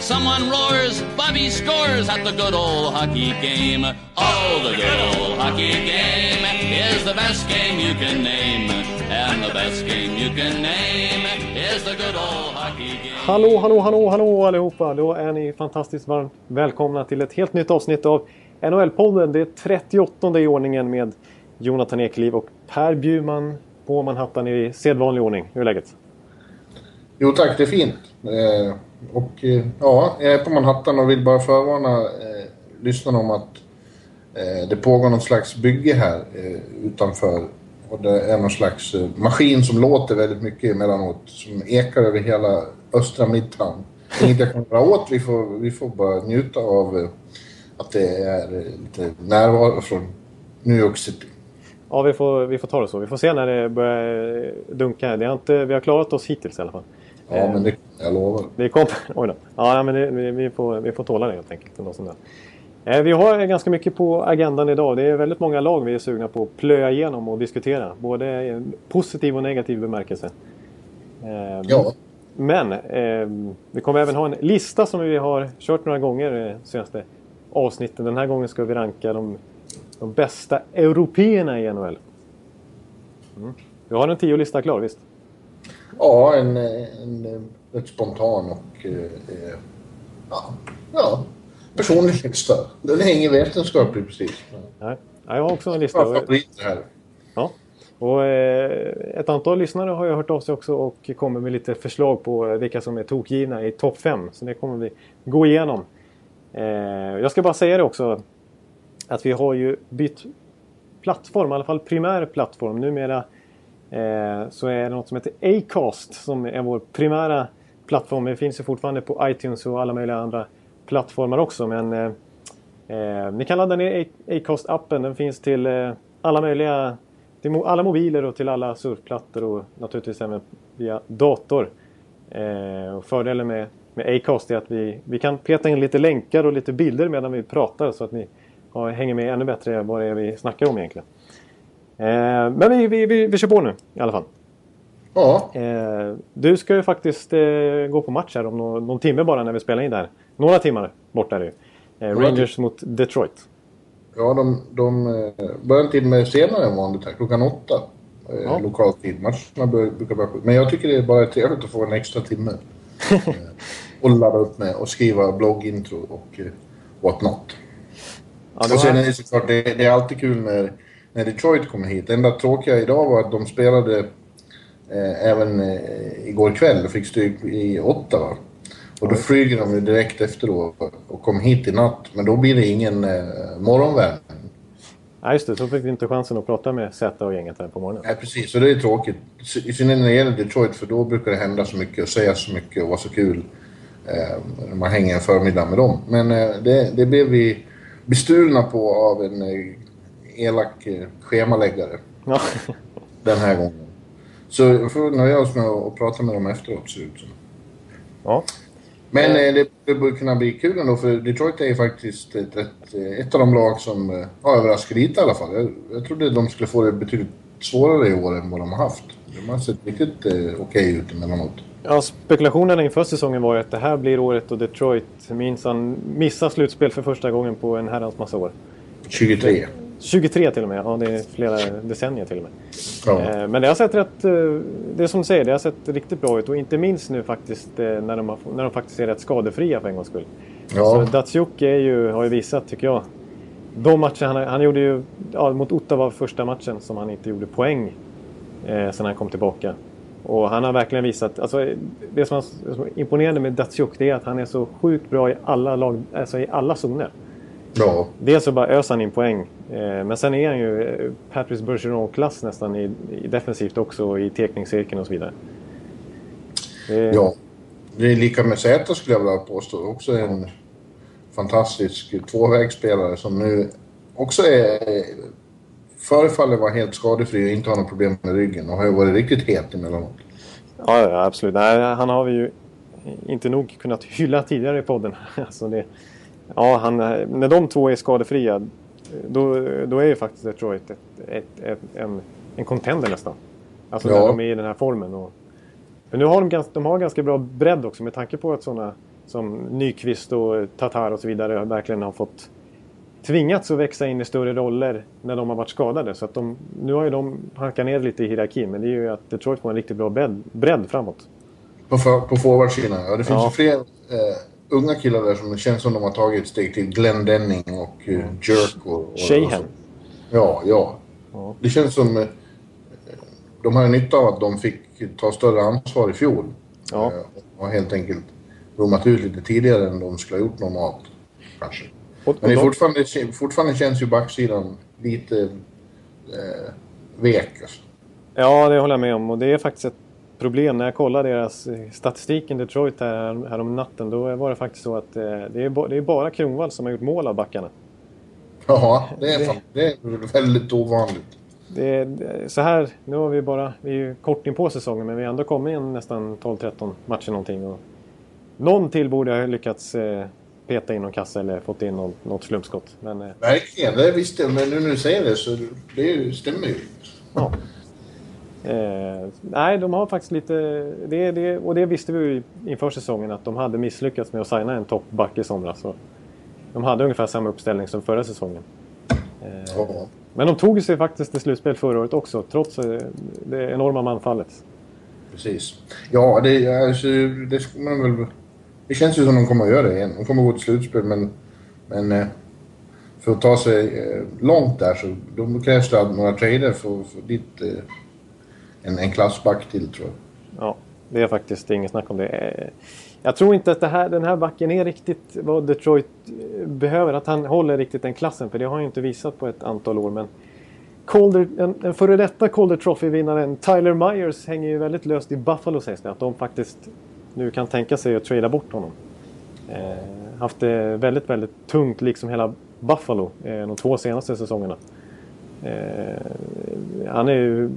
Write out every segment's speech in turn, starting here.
Someone roars, Bobby scores at the good old hockey game. Oh, the good old hockey game is the best game you can name. And the best game you can name is the good old hockey game. Hallå, hallå, hallå, hallå allihopa! Då är ni fantastiskt varmt välkomna till ett helt nytt avsnitt av NHL-podden. Det är 38 i ordningen med Jonathan Ekeliv och Per Bjurman på Manhattan i sedvanlig ordning. Hur är läget? Jo tack, det är fint. Eh, och eh, ja, jag är på Manhattan och vill bara förvarna eh, lyssnarna om att eh, det pågår någon slags bygge här eh, utanför. Och det är någon slags eh, maskin som låter väldigt mycket emellanåt. Som ekar över hela östra Midtown. Det är inget jag kan göra åt. Vi får, vi får bara njuta av eh, att det är eh, lite närvaro från New York City. Ja, vi får, vi får ta det så. Vi får se när det börjar dunka. Det har inte, vi har klarat oss hittills i alla fall. Ja, men det jag lovar. Vi kom, oj då. Ja, men det, vi, vi, får, vi får tåla det helt enkelt. Något sånt där. Eh, Vi har ganska mycket på agendan idag. Det är väldigt många lag vi är sugna på att plöja igenom och diskutera. Både i positiv och negativ bemärkelse. Eh, Ja, Men eh, vi kommer även ha en lista som vi har kört några gånger eh, senaste avsnitten. Den här gången ska vi ranka de, de bästa européerna i NHL. Mm. Vi har en tio-lista klar, visst? Ja en, en, rätt spontan och eh, eh, ja, ja, personlig lista. Den är ingen vetenskaplig precis. Nej. Ja, jag har också en lista. Favoriter här. Ja. Och, eh, ett antal lyssnare har ju hört av sig också och kommer med lite förslag på vilka som är tokgivna i topp 5. Så det kommer vi gå igenom. Eh, jag ska bara säga det också att vi har ju bytt plattform, i alla fall primär plattform. Numera Eh, så är det något som heter Acast som är vår primära plattform. Det finns ju fortfarande på iTunes och alla möjliga andra plattformar också. Men eh, eh ni kan ladda ner Acast-appen. Den finns till eh, alla möjliga till mo- alla mobiler och till alla surfplattor och naturligtvis även via dator. Eh, och fördelen med, med Acast är att vi, vi kan peta in lite länkar och lite bilder medan vi pratar så att ni har, hänger med ännu bättre vad det är vi snackar om egentligen. Eh, men vi, vi, vi, vi kör på nu i alla fall. Ja, Eh, du ska ju faktiskt eh, gå på match här om någon, någon timme bara när vi spelar in det här. Några timmar bort är det ju. Rangers mot Detroit. ja de, de börjar en timme senare än vanligt här. Klockan åtta. Ja. Lokal tid. Matcherna brukar börja. Men jag tycker det är bara trevligt att få en extra timme. och ladda upp med och skriva bloggintro och what not. Ja, Och sen är det såklart, det, det är alltid kul när, när Detroit kommer hit. Det enda tråkiga idag var att de spelade eh, även eh, igår kväll och fick stryk i Ottawa. Och då flyger de ju direkt efter då och kom hit i natt. Men då blir det ingen eh, morgonvärmning. Ja, just det. Så fick vi inte chansen att prata med Z och gänget här på morgonen. Nej, precis. Och det är tråkigt. I synnerhet när det gäller Detroit, för då brukar det hända så mycket och sägas så mycket och vara så kul eh, man hänger en förmiddag med dem. Men eh, det, det blev vi bestulna på av en eh, elak eh, schemaläggare Ja. den här gången. Så vi får nöja oss med att prata med dem efteråt, ser ut som. ja. Men eh, det, det borde kunna bli kul ändå, för Detroit är faktiskt ett, ett, ett av de lag som eh, har överraskat lite i alla fall. Jag, jag trodde de skulle få det betydligt svårare i år än vad de har haft. De har sett riktigt eh, okej ut emellanåt. ja, spekulationerna inför säsongen var ju att det här blir året då Detroit minsann missar slutspel för första gången på en herrans massa år. 23. 23 till och med. Ja, det är flera decennier till och med. Ja. Eh, Men det har sett rätt... eh, Det är som du säger, det har sett riktigt bra ut. Och inte minst nu faktiskt eh, när de, har, när de faktiskt är rätt skadefria för en gångs skull. Ja. Så Datsjuk är ju, har ju visat, tycker jag. De matcher han, han gjorde ju ja, mot Ottawa första matchen som han inte gjorde poäng eh, sen han kom tillbaka. Och han har verkligen visat, alltså det som, är- som är imponerande med Datsjuk det är att han är så sjukt bra i alla, lag, alltså i alla zoner. Ja. Dels så bara öser han in poäng. Eh, men sen är han ju eh, Patrice Bergeron-klass nästan i, i defensivt också i tekningscirkeln och så vidare. Det, Ja. Det är lika med Zäta skulle jag vilja påstå. Också en fantastisk tvåvägsspelare som nu också är förefaller vara helt skadefri och inte ha något problem med ryggen och har ju varit riktigt het emellanåt. Ja, ja absolut. Nej, han har vi ju inte nog kunnat hylla tidigare i podden. Alltså det, ja, han, när de två är skadefria då, då är ju faktiskt Detroit ett, ett, ett, en, en contender nästan. Alltså ja. när de är i den här formen. Och, men nu har de, ganska, de har ganska bra bredd också med tanke på att sådana som Nyqvist och Tatar och så vidare verkligen har fått tvingats att växa in i större roller när de har varit skadade. Så att de, nu har ju de hankat ner lite i hierarkin men det är ju att Detroit får en riktigt bra bredd, bredd framåt. På, för, på forwardsidan, ja. Det finns ja. ju fler eh, unga killar där som känns som de har tagit ett steg till. Glenn Denning och eh, Jerk och... och Shahan. Ja, ja, ja. Det känns som... Eh, de har nytta av att de fick ta större ansvar i fjol. Ja. Eh, och helt enkelt blommat ut lite tidigare än de skulle ha gjort normalt. Kanske. Och, Men det fortfarande, fortfarande känns ju backsidan lite eh, vek. Alltså. Ja, det håller jag med om. Och det är faktiskt ett problem. När jag kollade deras eh, statistik i Detroit här, här om natten, då var det faktiskt så att eh, det, är, det är bara Kronwall som har gjort mål av backarna. Ja, det är, det, det är väldigt ovanligt. Det, det, så här, nu har vi bara, vi är ju kort in på säsongen men vi har ändå kommit in nästan 12-13 matcher någonting. Och någon till borde ha lyckats eh, peta in någon kassa eller fått in något, något slumpskott. Men, eh, Verkligen, det visste jag. Men nu när du säger det så det stämmer ju. Ja. Eh, nej, de har faktiskt lite... Det, det, och det visste vi ju inför säsongen att de hade misslyckats med att signa en toppback i somras. Så de hade ungefär samma uppställning som förra säsongen. Eh, ja. Men de tog sig faktiskt till slutspel förra året också, trots eh, det enorma manfallet. Precis. Ja, det, alltså, det väl... Det känns ju som de kommer att göra det igen. De kommer att gå till slutspel, men... men eh, för att ta sig eh, långt där så då krävs det några trader för, för ditt en, en klassback till tror jag. Ja, det är faktiskt inget snack om det. Eh, jag tror inte att här, den här backen är riktigt vad Detroit eh, behöver. Att han håller riktigt den klassen. För det har han ju inte visat på ett antal år. Men Calder, en, en före detta Calder Trophy-vinnaren Tyler Myers hänger ju väldigt löst i Buffalo sägs det. Att de faktiskt nu kan tänka sig att trada bort honom. Eh, haft det väldigt, väldigt tungt liksom hela Buffalo eh, de två senaste säsongerna. Eh, han är ju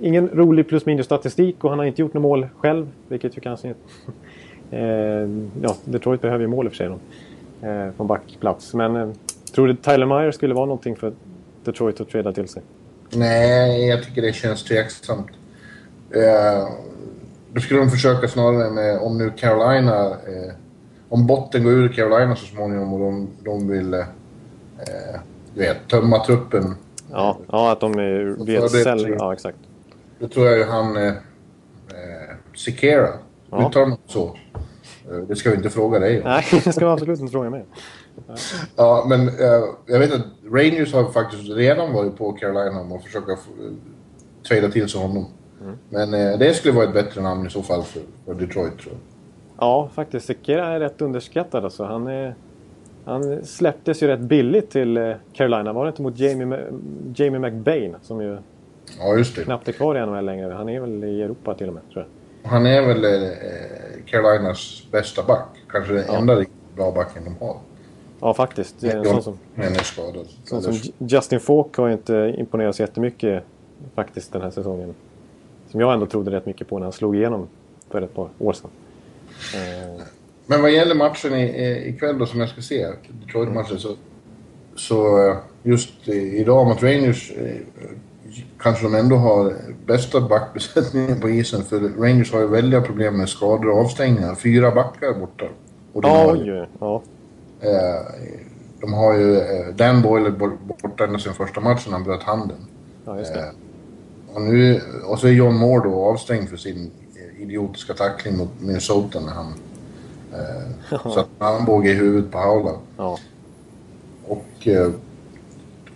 ingen rolig plus minus statistik och han har inte gjort något mål själv. Vilket ju kanske inte... eh, ja, Detroit behöver ju mål i och för sig eh, från backplats. Men eh, tror du Tyler Meyer skulle vara någonting för Detroit att trada till sig? Nej, jag tycker det känns tveksamt. Eh, då skulle de försöka snarare med om nu Carolina... Eh, om botten går ur Carolina så småningom och de, de vill... Eh, du vet, tömma truppen. Ja, ja att de är vet Ja, exakt. Då tror jag ju han... Eh, eh Sikera. Ja. Uttalar man så? Eh, det ska vi inte fråga dig om. Nej, det ska vi absolut inte fråga mig Ja, men eh, jag vet att Rangers har faktiskt redan varit på Carolina om att försöka trada till sig honom. Mm. Men det skulle vara ett bättre namn i så fall för, Detroit tror jag. Ja, faktiskt. Sikera är rätt underskattad alltså. Han, är, han släpptes ju rätt billigt till Carolina. Var det inte mot Jamie, Jamie McBain som ju Ja, just det. Knappt är kvar i NHL längre. Han är väl i Europa till och med, tror jag. Han är väl eh, Carolinas bästa back. Kanske den ja. enda riktigt bra backen de har. Ja, faktiskt. Det är en sån som, men är skadad. Sån som Justin Falk har inte imponerat så jättemycket faktiskt den här säsongen. Som jag ändå trodde rätt mycket på när han slog igenom för ett par år sedan. Eh. Men vad gäller matchen ikväll då som jag ska se, Detroit-matchen, så, så eh, just idag mot Rangers eh, kanske de ändå har bästa backbesättningen på isen. För Rangers har ju väldiga problem med skador och avstängningar. Fyra backar borta. Och de, har ju, ja. Eh, de har ju eh, Dan Boyle borta ända sedan första matchen han bröt handen. Ja, just det. Eh, och, nu, och så är John Moore då avstängd för sin idiotiska tackling mot Minnesota när han... Eh, så att han båge i huvudet på Haula. Ja. Och eh,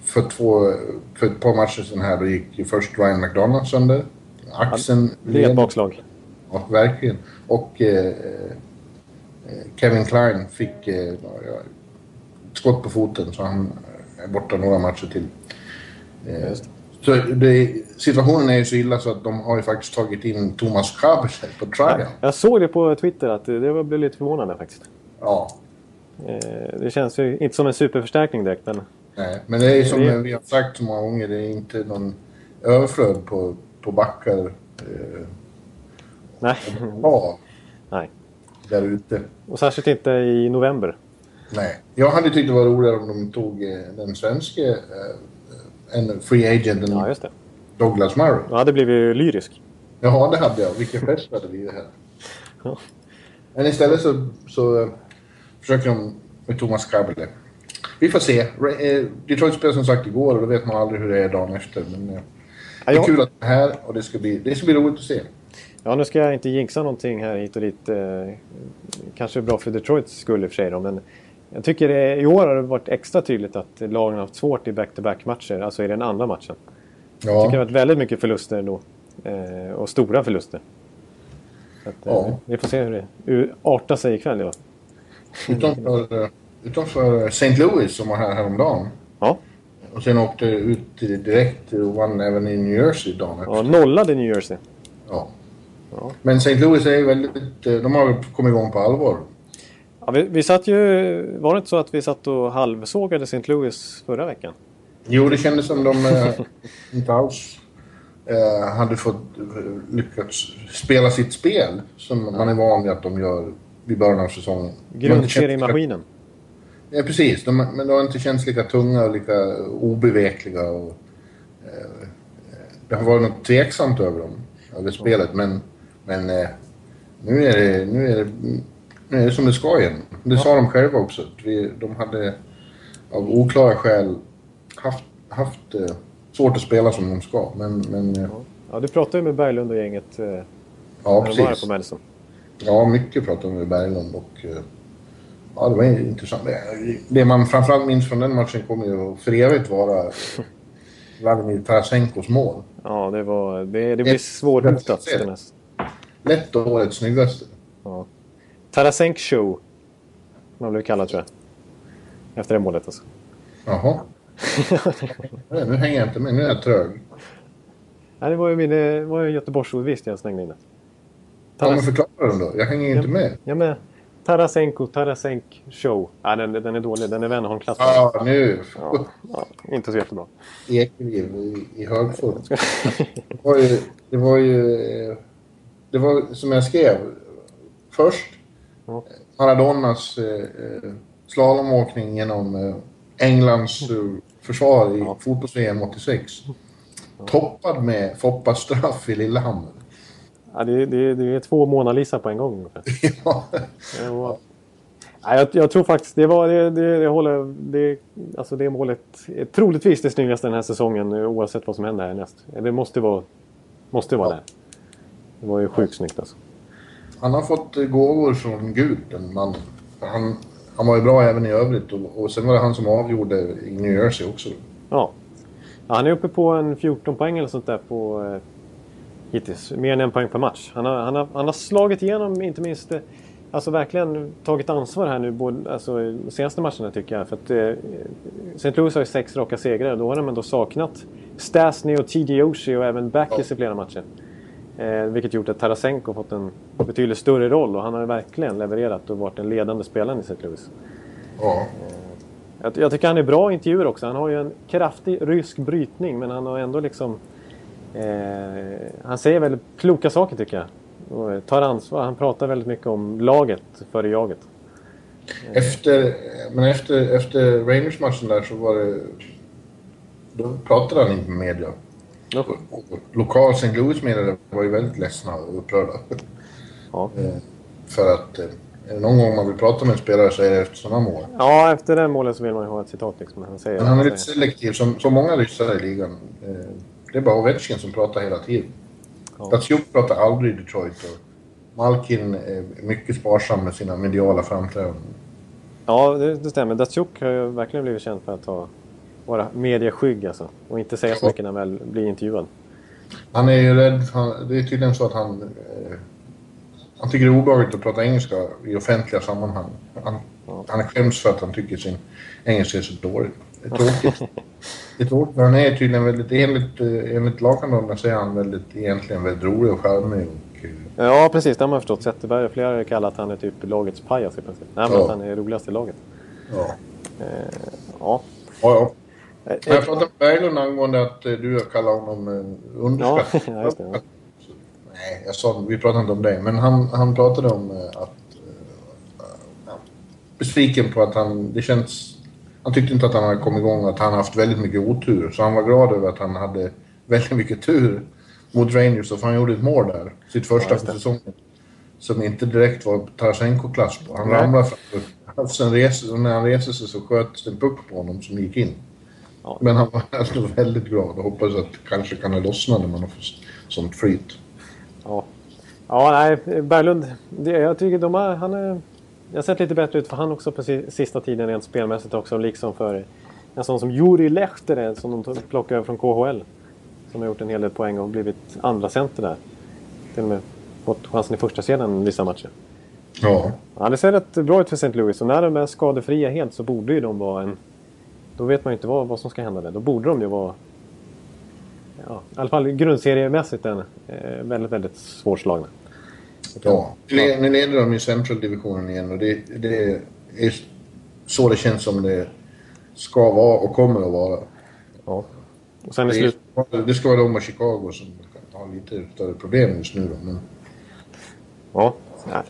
för, två, för ett par matcher sedan här, då gick först Ryan McDonough sönder. Axeln... Det är ett bakslag. Ja, verkligen. Och eh, eh, Kevin Klein fick eh, skott på foten så han är borta några matcher till. Eh, så det, situationen är ju så illa så att de har ju faktiskt tagit in Thomas Kabersek på trial. Jag såg det på Twitter att det blev lite förvånande faktiskt. Ja. Eh, det känns ju inte som en superförstärkning direkt men... Nej, men det är som Det- vi har sagt så många gånger, det är inte någon överflöd på, på backar eh, Nej. ja, Nej. där ute. Och särskilt inte i november. Nej. Jag hade tyckt det var roligare om de tog eh, den svenske eh, en free agenten Ja, just det. Douglas Murray. Då hade blivit lyrisk. Ja, det hade jag. Vilken fest det hade blivit här. Ja. Men istället så, så eh, försöker de med Thomas Kaberle. Vi får se. Eh, Detroit spelade som sagt igår och då vet man aldrig hur det är dagen efter. Men eh, Ja, det är kul att det är här och det ska bli, det ska bli roligt att se. Ja, nu ska jag inte jinxa någonting här hit och dit. Eh, kanske bra för Detroits skull i och för sig då, men jag tycker det, i år har det varit extra tydligt att lagen har haft svårt i back-to-back-matcher, alltså i den andra matchen. Jag tycker det Ja, har varit väldigt mycket förluster då. Eh, och stora förluster. Att, eh, Ja. Vi får se hur det hur artar sig ikväll. Ja. utanför, utanför St. Louis som var här häromdagen. Ja. Och sen åkte ut direkt och vann även i New Jersey dagen efter. ja, nollade New Jersey. Ja. Ja. Men St. Louis är ju väldigt... eh, De har kommit igång på allvar. Ja, vi, vi satt ju... Var det inte så att vi satt och halvsågade St. Louis förra veckan? Jo, det kändes som de eh, inte alls eh, hade fått lyckats spela sitt spel som man är van vid att de gör vid början av säsongen. Grundseriemaskinen. Ja, precis. De, men de har inte känts lika tunga och lika obevekliga. Och, eh, det har varit något tveksamt över dem, över spelet. Men, men eh, nu, är det, nu, är det, nu är det som det ska igen. Det sa de själva också. Vi, de hade av oklara skäl haft, haft eh, svårt att spela som de ska. Men, men eh, Ja, du pratade ju med Berglund och gänget eh, när ja, de var här precis. på Madison. Ja, mycket pratade vi med Berglund och eh, ja, det var intressant. Det- Det man framförallt minns från den matchen kommer ju för evigt vara Vladimir Tarasenkos mål. Ja, det, var, det, det blir svårhotat. Lätt årets snyggaste. Ja. Tarasenk show. Man blev kallad tror jag. Efter det målet alltså. Jaha. Nu hänger jag inte med, nu är jag trög. Nej, det var ju min det var ju Göteborgsordvits jag slängde in det. Ja, men Taras- förklara den då. Jag hänger inte med. ja, men Tarasenko, Tarasenk show. Nej, den, den är dålig. Den är Wennerholm-klass. Ja, nu. Ja, ja, inte så jättebra. Ekeliv i, i högform. Det var ju... Det var ju... Det var som jag skrev. Först Ja. Maradonas eh, eh, slalomåkning genom eh, Englands eh, försvar i Ja. fotbolls-VM 86. Toppad med Foppas straff i Lillehammer. Ja, det, det, det är två Mona Lisa på en gång ungefär. ja. Det var... Nej, jag, jag tror faktiskt det var det, det, det håller... Det, alltså det målet är troligtvis det snyggaste den här säsongen eh, oavsett vad som händer härnäst. Det måste vara, måste vara Ja. där. Det var ju sjukt snyggt alltså. Han har fått eh, gåvor från Gud, den mannen. Han, han var ju bra även i övrigt och, och sen var det han som avgjorde i New Jersey också. Ja. ja. Han är uppe på en 14 poäng eller sånt där på eh, hittills. Mer än en poäng per match. Han har, han har, han har slagit igenom, inte minst, eh, alltså verkligen tagit ansvar här nu, både, alltså senaste matcherna tycker jag. För att eh, St. Louis har ju sex raka segrar. Då har de ändå saknat Stasny och TD Oshie och även Backes i flera matcher. Eh, vilket gjort att Tarasenko fått en betydligt större roll och han har verkligen levererat och varit den ledande spelaren i St. Louis. Ja. Jag, jag tycker han är bra i intervjuer också. Han har ju en kraftig rysk brytning men han har ändå liksom... Eh, han säger väldigt kloka saker tycker jag. Och tar ansvar. Han pratar väldigt mycket om laget före jaget. Efter, men efter, efter Rangers-matchen där så var det... Då pratade han inte med media. Och Lokal St. Louis-media var ju väldigt ledsna och upprörda. Ja. Eh, För att eh, är det någon gång man vill prata med en spelare så är det efter sådana mål. ja, efter den målen så vill man ju ha ett citat liksom. Han säger, Men han är lite selektiv, som, som många ryssar i ligan. Det är bara Ovechkin som pratar hela tiden. Ja. Datsjuk pratar aldrig i Detroit. Och Malkin är mycket sparsam med sina mediala framträdanden. Ja, det, det stämmer. Datsjuk har ju verkligen blivit känd för att ha, vara medieskygg alltså. Och inte säga så mycket när han väl blir intervjuad. Han är ju rädd, han, det är tydligen så att han... Eh, han tycker det är obehagligt att prata engelska i offentliga sammanhang. Han, Ja. han skäms för att han tycker sin engelska är så dålig. Det är tråkigt. är tråkigt, men han är tydligen väldigt... Enligt, eh, enligt lagkamraterna så är han väldigt, egentligen väldigt rolig och charmig och... eh, Ja, precis. Det har man förstått. Zetterberg och flera har kallat han är typ lagets pajas i princip. Nej, men Ja. att han är roligast i laget. Ja. Ja, Ja, ja. Jag pratade med Berglund angående att eh, du kallar honom eh, underskattad. Ja, just det. Nej, jag sa, vi pratade inte om det. Men han, han pratade om eh, att... Uh, besviken på att han... Det känns... Han tyckte inte att han hade kommit igång och att han haft väldigt mycket otur. Så han var glad över att han hade väldigt mycket tur mot Rangers. För han gjorde ett mål där. Sitt första Ja, för det. säsongen. Som inte direkt var Tarasenko-klass på. Han Nej. ramlade fram. Sen reste, när han reste sig så sköts det en puck på honom som gick in. Ja. Men han var alltså väldigt glad och hoppas att kanske kan det lossna när man har fått sånt flyt. Ja, ja nej, Berglund. Det, jag tycker de har, han är, har sett lite bättre ut för han också på si- sista tiden rent spelmässigt också. Liksom för en sån som Juri Lehtinen som de plockade över från KHL. Som har gjort en hel del poäng och blivit andra center där. Till och med fått chansen i första serien vissa matcher. Ja. Ja, det ser rätt bra ut för St. Louis och när de är skadefria helt så borde ju de vara en... Då vet man ju inte vad, vad som ska hända där. Då borde de ju vara... Ja, I alla fall grundseriemässigt en, eh, väldigt, väldigt svårslagna. Ja. Nu leder de i Central-divisionen igen och det, det är så det känns som det ska vara och kommer att vara. Ja. Och sen i Det, slut... det ska vara de och Chicago som har lite större problem just nu då. Men, Ja. Nej.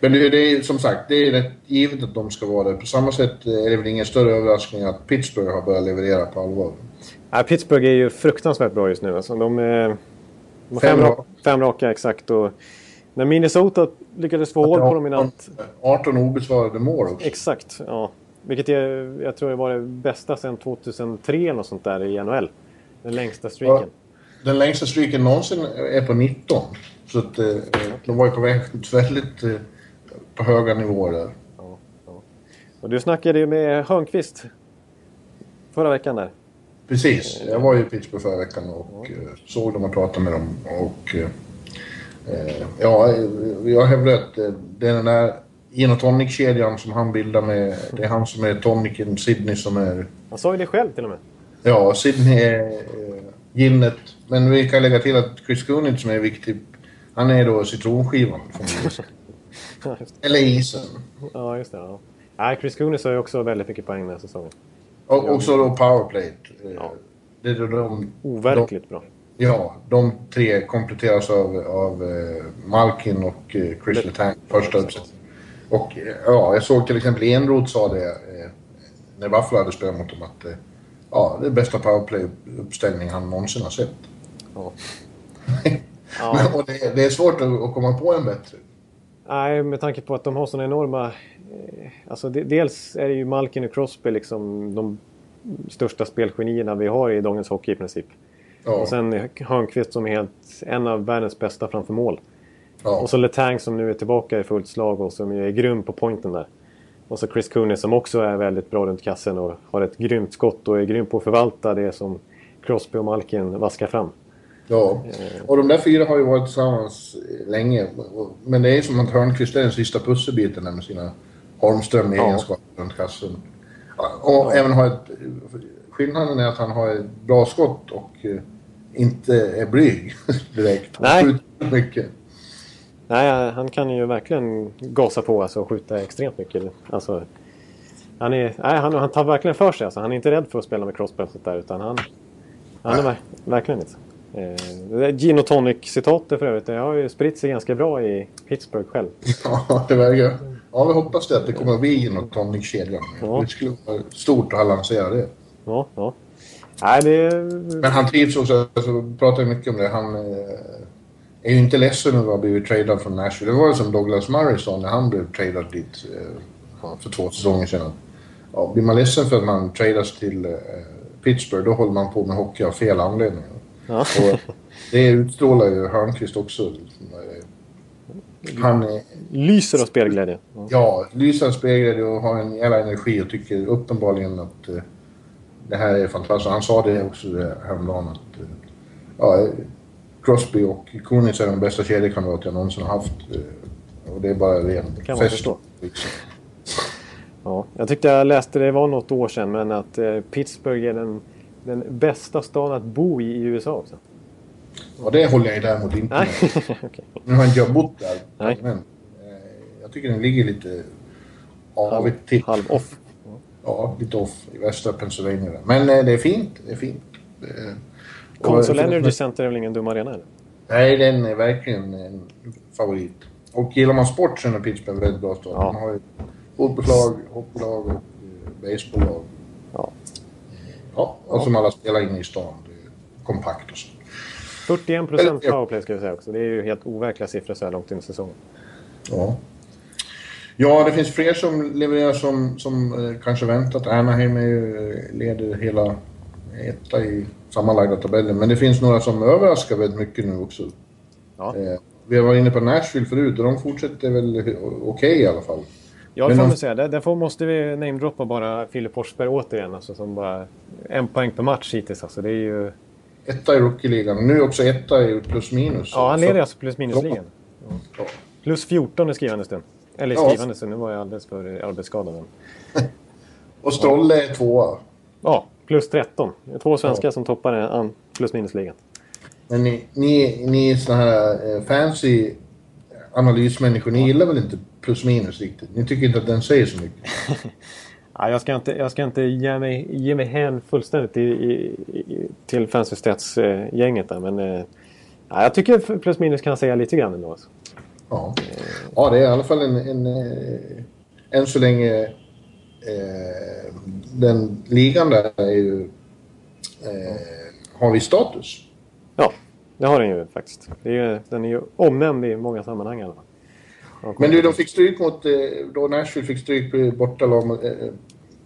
men det, det är som sagt, det är rätt givet att de ska vara det. På samma sätt är det väl ingen större överraskning att Pittsburgh har börjat leverera på allvar. Nej, Pittsburgh är ju fruktansvärt bra just nu. Alltså, de, de fem, Fem ra- raka. Fem raka exakt. Och när Minnesota lyckades få hål på dem i natt. 18 obesvarade mål också. Exakt, ja. Vilket är, jag tror var det bästa sedan 2003 eller något sånt där i NHL. Den längsta streaken. Den längsta streaken någonsin är på 19. Så att, eh, de var ju på väg väldigt eh, på höga nivåer där. Ja, ja. Och du snackade ju med Hörnqvist förra veckan där. Precis. Jag var ju i Pittsburgh förra veckan och eh, såg dem och pratade med dem. Och, eh, eh, ja, eh, jag hävdar att eh, det är den där gin och tonic-kedjan som han bildar med... Det är han som är tonicen, Sydney som är... Han sa ju det själv till och med. Ja, Sydney är eh, ginet. Men vi kan lägga till att Chris Kunitz som är viktig, han är då citronskivan. Eller isen. Ja, just det. Ja. Nej, Chris Kunis har ju också väldigt mycket poäng den här säsongen. Och också då powerplay. Eh, Ja. Det är de, Overkligt bra. de, ja, de tre kompletteras av, av eh, Malkin och eh, Chris Letang, första uppsättningen. Och ja, jag såg till exempel Enroth sa det när Buffalo hade spelat mot dem att ja, det är bästa powerplay-uppställning han någonsin har sett. Ja. Men, Ja. och det, det är svårt att, komma på en bättre. Nej, med tanke på att de har såna enorma... Eh, alltså de, dels är det ju Malkin och Crosby liksom de största spelgenierna vi har i dagens hockey i princip. Ja, Och sen Hörnqvist som är helt, en av världens bästa framför mål. ja. Och så Letang som nu är tillbaka i fullt slag och som är grym på pointen där. Och så Chris Kunis som också är väldigt bra runt kassen och har ett grymt skott och är grym på att förvalta det som Crosby och Malkin vaskar fram. Ja, och de där fyra har ju varit tillsammans länge. Men det är som att Hörnqvist är den sista pusselbiten där med sina Holmström i Ja. egenskap runt kassen. Och även har ett... Skillnaden är att han har ett bra skott och eh, inte är blyg direkt. Han Nej. skjuter mycket. Nej, han kan ju verkligen gasa på alltså, och skjuta extremt mycket. Alltså, han, är, nej, han, han tar verkligen för sig. Alltså. Han är inte rädd för att spela med sånt där. Utan han, han är ver, verkligen inte. Eh, Gin och Tonic-citatet för övrigt. Det har ju spritt sig ganska bra i Pittsburgh själv. Ja, det verkar... Ja, vi hoppas det att det kommer att bli något tonic-kedjan. Ja. Det skulle vara stort att lansera det. Ja, ja. Nej, det... Men han trivs också, alltså, pratar mycket om det. Han eh, är ju inte ledsen över att ha blivit tradad från Nashville. Det var ju som Douglas Murray sa när han blev tradad dit eh, för två säsonger sedan. Ja, blir man ledsen för att man tradas till eh, Pittsburgh, då håller man på med hockey av fel anledningar. Ja. Och det utstrålar ju Hörnqvist också. Han är, Lyser av spelglädje. Ja. ja, lysande spelglädje och har en jävla energi och tycker uppenbarligen att eh, det här är fantastiskt. Han sa det också det häromdagen att eh, ja, Crosby och Kunitz är de bästa kedjekamrater jag någonsin har haft. eh, Och det är bara ren kan man fest. förstå. Liksom. Ja. Jag tyckte jag läste, det var något år sedan, men att Pittsburgh är den, den bästa staden att bo i i USA också. Och det håller jag däremot inte med. okej. Nu har inte jag bott där. Nej. Men jag tycker den ligger lite avigt till. Halv off. ja, lite off i västra Pennsylvania. Men eh, det är fint. Det är fint. Eh, Consol Energy Center är väl ingen dum arena? Eller? Nej, den är verkligen en favorit. Och gillar man sport så är Pittsburgh väldigt bra stad. Ja. De har ju fotbollslag, hockeylag och eh, baseballlag. Ja. Ja, och som alla spelar inne i stan. Det är kompakt och så. 41 procent powerplay ska vi säga också. Det är ju helt overkliga siffror så här långt in i säsongen. Ja. Ja, det finns fler som levererar som, som eh, kanske väntat. Anaheim är ju, eh, leder hela etta i sammanlagda tabellen. Men det finns några som överraskar väldigt mycket nu också. Ja. Eh, vi har varit inne på Nashville förut och de fortsätter väl okej i alla fall. Ja, det får de- man säga. Där, därför måste vi namedroppa bara Filip Forsberg återigen. Alltså, som bara en poäng per match hittills. Alltså, det är ju... Etta i rookie-ligan. Nu också etta i plus minus. Ja, han leder alltså plus minus-ligan. Ja. Plus 14 i skrivande stund. Eller i Ja. skrivande stund, nu var jag alldeles för arbetsskadad. Och Strolle är tvåa. Ja, plus 13. Det är två svenskar som toppar an- plus minus-ligan. Men ni, ni, ni är såna här eh, fancy analysmänniskor. Ni gillar väl inte plus minus riktigt? Ni tycker inte att den säger så mycket? Ja, jag ska inte, jag ska inte ge, mig, ge mig hän fullständigt i, i, i, till Fancy Stats-gänget där. Men eh, ja, jag tycker plus minus kan säga lite grann ändå. Alltså. Ja, ja det är i alla fall en... en eh, än så länge... Eh, den ligan där är ju... Eh, har vi status. Ja, det har den ju faktiskt. Det är, ju- den är ju omnämnd i många sammanhang i alla fall. Men du, de fick stryk mot... Eh, då Nashville fick stryk bortalag eh,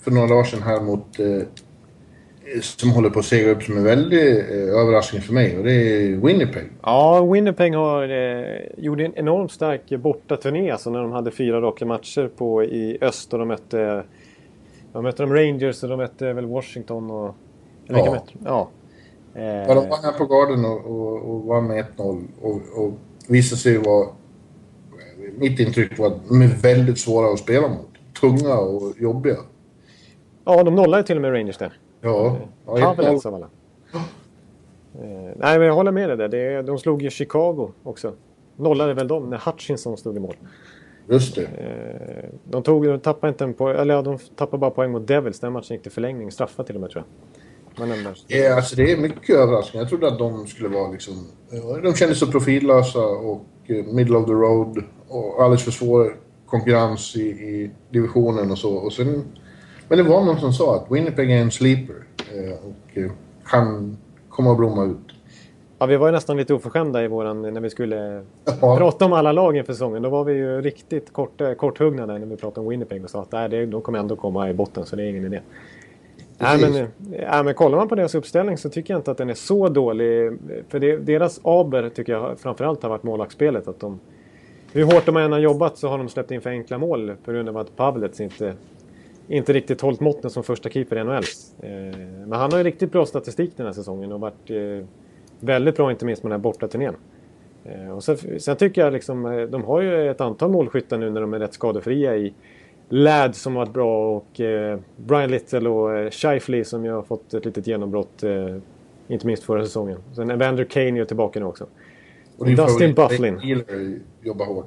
för några dagar sedan här mot... Eh, som håller på att segla upp som en väldig eh, överraskning för mig och det är Winnipeg. Ja, Winnipeg har, eh, gjorde en enormt stark bortaturné alltså, när de hade fyra raka matcher på, i öst och de mötte, de mötte de Rangers och de mötte väl Washington och... Eller Ja. mötte? Ja. Eh, Ja, de var här på Garden och, och, och vann med 1-0 och, och visade sig vara... Mitt intryck var att de är väldigt svåra att spela mot. Tunga och jobbiga. ja, de nollade till och med Rangers där. Ja, ja Pavel 1-0. av alla. Eh, nej, men jag håller med dig där. Det, de slog ju Chicago också. Nollade väl dem när Hutchinson stod i mål. Just det. Eh, de, tog, de tappade inte en poäng, eller ja, de tappade bara poäng mot Devils. Den matchen gick till förlängning. Straffa till och med tror jag. Men ändå. Ja, alltså det är mycket överraskning. Jag trodde att de skulle vara liksom... De kändes så profillösa och eh, middle of the road och alldeles för svår konkurrens i, i divisionen och så. Och sen, men det var någon som sa att Winnipeg är en sleeper eh, och eh, kan komma att blomma ut. Ja, vi var ju nästan lite oförskämda i våran, när vi skulle Ja. prata om alla lag inför säsongen. Då var vi ju riktigt kort, korthuggna där när vi pratade om Winnipeg och sa att nej, det, de kommer ändå komma i botten så det är ingen idé. Nej men, eh, nej, men kollar man på deras uppställning så tycker jag inte att den är så dålig. För det, deras aber tycker jag framförallt har varit målvaktsspelet. Att de, hur hårt de än har jobbat så har de släppt in för enkla mål på grund av att Pavlets inte, inte riktigt hållit måtten som första keeper i NHL. Eh, men han har ju riktigt bra statistik den här säsongen och varit eh, väldigt bra inte minst med den här bortaturnén. Eh, och sen, sen tycker jag liksom, de har ju ett antal målskyttar nu när de är rätt skadefria i Ladd som har varit bra och Brian Little och Shifley som ju har fått ett litet genombrott. Inte minst förra säsongen. Sen Evander Kane är tillbaka nu också. Och Dustin Wheeler, jobbar hårt.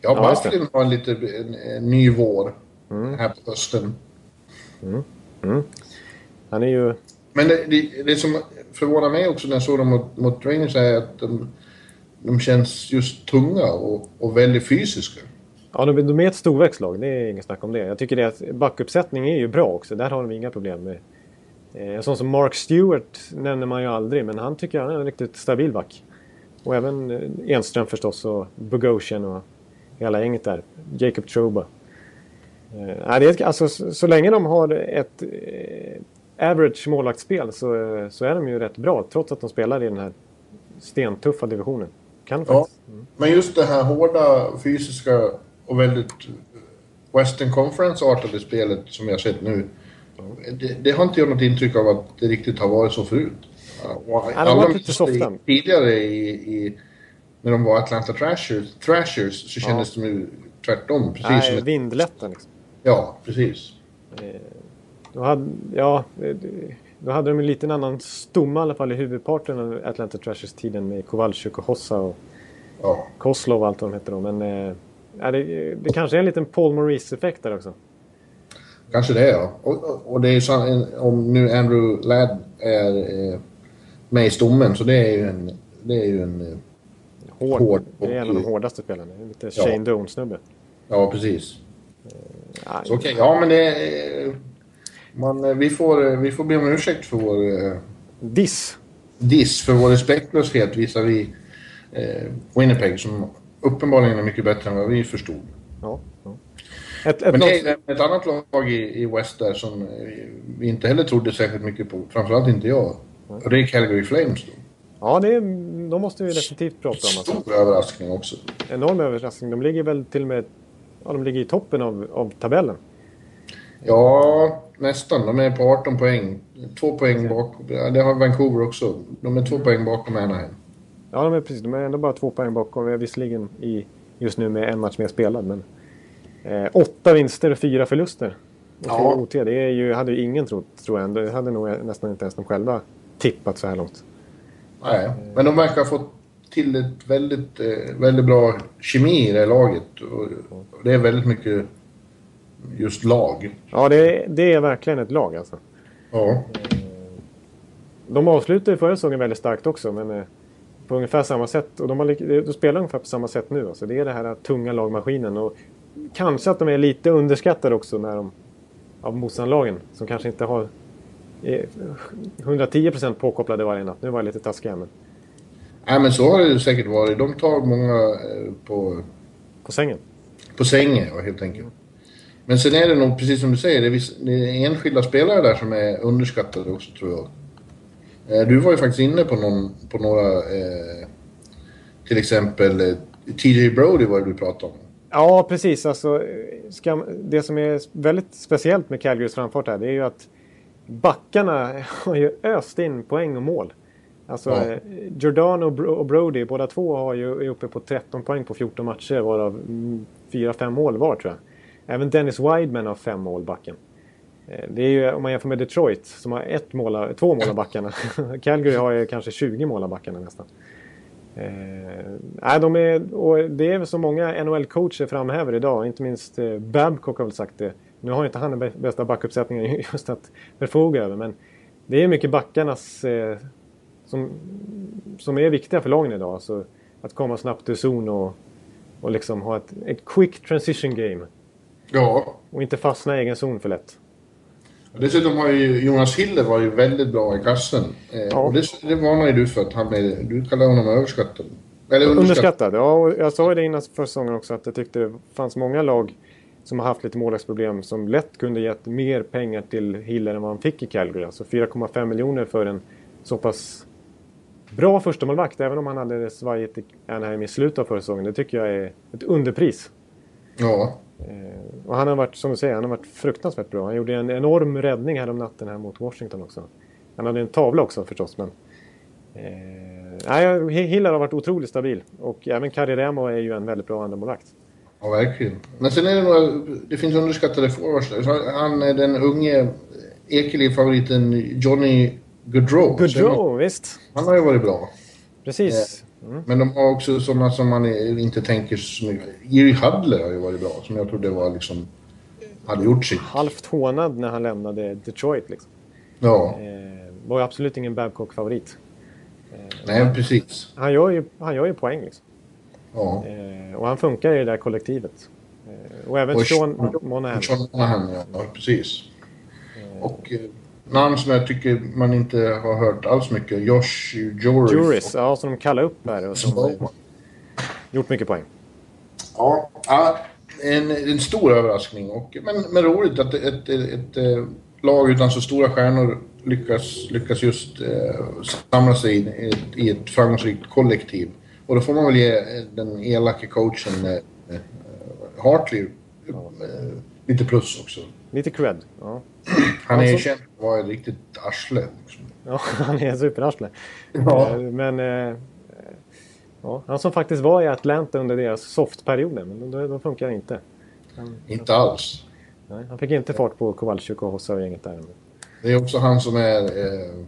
Ja, Ja. Bufflin har en lite en, en ny vår här på hösten. Han är ju... Men det, det, det som förvånar mig också när jag såg dem mot, mot Rangers är att de, de känns just tunga och, och väldigt fysiska. Ja, de, de är ett storväxtlag. Det är inget snack om det. Jag tycker det att backuppsättning är ju bra också. Där har de inga problem med. Eh, en sån som Mark Stewart nämner man ju aldrig, men han tycker jag är en riktigt stabil back. Och även eh, Enström förstås och Bogosian och hela gänget där. Jacob Troba. Eh, det är, alltså, så, så länge de har ett eh, average målvaktsspel så, eh, så är de ju rätt bra. Trots att de spelar i den här stentuffa divisionen. Kan Ja. faktiskt. Men just det här hårda, fysiska och väldigt Western Conference-artade spelet som jag har sett nu. Det, det har inte jag något intryck av att det riktigt har varit så förut. Och har alla det Tidigare i, i, när de var Atlanta Thrashers, Thrashers så kändes de ju tvärtom. Precis som Nej, ett, vindlätta liksom. Ja, precis. Då hade, ja, eh, då hade de en liten annan stomme i alla fall i huvudparten av Atlanta Trashers-tiden med Kowalczyk och Hossa och Ja. Koslov och allt vad de hette då. Men eh, ja, det, det kanske är en liten Paul Maurice-effekt där också. Kanske det ja. Och, och, och det är så, om nu Andrew Ladd är eh, med i stommen så det är ju en... Det är ju en eh, Hård. Hård Det är en av de hårdaste spelarna. Lite Shane Doan-snubbe. ja, precis. Ja, Så okej, ja men det... Man, vi, får, vi får be om ursäkt för vår eh, Diss. diss, för vår respektlöshet visavi eh, Winnipeg som uppenbarligen är mycket bättre än vad vi förstod. Ja, ja. Ett, ett Men det är ett annat lag i, i West där som eh, vi inte heller trodde särskilt mycket på. Framförallt inte jag. Och det är Calgary Flames då. ja, det är, de måste vi definitivt prata om. Alltså. Stor överraskning också. Enorm överraskning. De ligger väl till och med ja, de ligger i toppen av, av tabellen. Ja, nästan. De är på 18 poäng. Två poäng bakom. Det har Vancouver också. De är två poäng bakom Anaheim. Ja, de är, precis, de är ändå bara två poäng bakom. Vi är visserligen i, just nu med en match mer spelad. Men, eh, åtta vinster och fyra förluster. Och Ja. fyra OT. Det är ju, hade ju ingen trott, tror jag. Det hade nog nästan inte ens de själva tippat så här långt. Nej, men de verkar ha fått till ett väldigt, eh, väldigt bra kemi i det här laget. Och det är väldigt mycket just lag. Ja, det, är- det är verkligen ett lag alltså. Ja, De avslutade förra säsongen väldigt starkt också, men eh, på ungefär samma sätt. Och de, har, de spelar ungefär på samma sätt nu. Alltså. Det är det här tunga lagmaskinen. Och kanske att de är lite underskattade också när de, av motståndarlagen. Som kanske inte har är 110% påkopplade varje natt. Nu var jag lite taskig här, men Nej, men så har det säkert varit. De tar många eh, på, på sängen. på sängen, ja, helt enkelt. Men sen är det nog, precis som du säger, det är, viss, det är enskilda spelare där som är underskattade också, tror jag. Eh, Du var ju faktiskt inne på, någon, på några, eh, till exempel eh, TJ Brody var det du pratade om. Ja, precis. Alltså, ska, det som är väldigt speciellt med Calgarys framfart här, det är ju att backarna har ju öst in poäng och mål. Alltså, Ja. Giordano och Bro- och Brody, båda två har ju, är uppe på 13 poäng på 14 matcher, varav 4-5 mål var tror jag. Även Dennis Wideman har fem mål backen. Eh, Det är ju, om man jämför med Detroit, som har ett mål, två mål av backarna. Calgary har ju kanske 20 mål av backarna nästan. Eh, de är, och det är väl så många NHL-coacher framhäver idag. Inte minst eh, Babcock har väl sagt det. Nu har inte han den bä- bästa backuppsättningen just att förfoga över. Men det är mycket backarnas eh, som, som är viktiga för lagen idag. Så att komma snabbt ur zon och, och liksom ha ett, ett quick transition game. Ja, Och inte fastna i egen zon för lätt. dessutom har ju Jonas Hiller var ju väldigt bra i kassen. Eh, Ja. Och det, det varnar ju du för att han är, du kallar honom överskattad. Eller underskattad. Underskattad. Ja, och jag sa ju det innan förra säsongen också att jag tyckte det fanns många lag som har haft lite målvaktsproblem som lätt kunde gett mer pengar till Hiller än vad han fick i Calgary. Alltså 4,5 miljoner för en så pass bra förstemålvakt. Även om han hade det svajigt i Anaheim i slutet av förra säsongen. Det tycker jag är ett underpris. Ja, Eh, och han har varit, som du säger, han har varit fruktansvärt bra. Han gjorde en enorm räddning här om natten här mot Washington också. Han hade en tavla också förstås, men... Eh, nej, Hiller har varit otroligt stabil. Och även Kariremo är ju en väldigt bra andremålvakt. ja verkligen. Men sen är det några, det finns underskattade forwards Han är den unge Ekeliv-favoriten Johnny Gaudreau. Gaudreau, visst. Han har ju varit bra. Precis. Mm. Men de har också sådana som man inte tänker så mycket. Jiri Hudler har ju varit bra, som jag trodde var liksom... Hade gjort sitt. Halvt hånad när han lämnade Detroit. Liksom. Ja, Eh, var ju absolut ingen Babcock-favorit. nej precis. Han gör ju, han gör ju poäng liksom. Ja. Eh, och han funkar i det där kollektivet. Eh, och även Och Sean Monahan. Sean Monahan, ja. ja. Precis. Och eh, namn som jag tycker man inte har hört alls mycket. Josh Joris. Juris, ja, som de kallar upp här. Och som har Ja, gjort mycket poäng. ja, en, en stor överraskning. Och, men, men roligt att ett, ett, ett, eh, lag utan så stora stjärnor lyckas, lyckas just eh, samla sig i, i, ett- i ett framgångsrikt kollektiv. Och då får man väl ge eh, den elaka coachen eh, eh, Hartley eh, lite plus också. Lite cred. Ja. Han är Alltså- känd för att vara ett riktigt arsle. Liksom. Ja, han är superarsle. Ja. Eh, Men... Eh, ja, han som faktiskt var i Atlanta under deras softperioder, men då, då funkar det inte. Inte alls. Nej, han fick inte fart på Kowalczyk och Hossa och gänget där. Det är också han som är... Eh,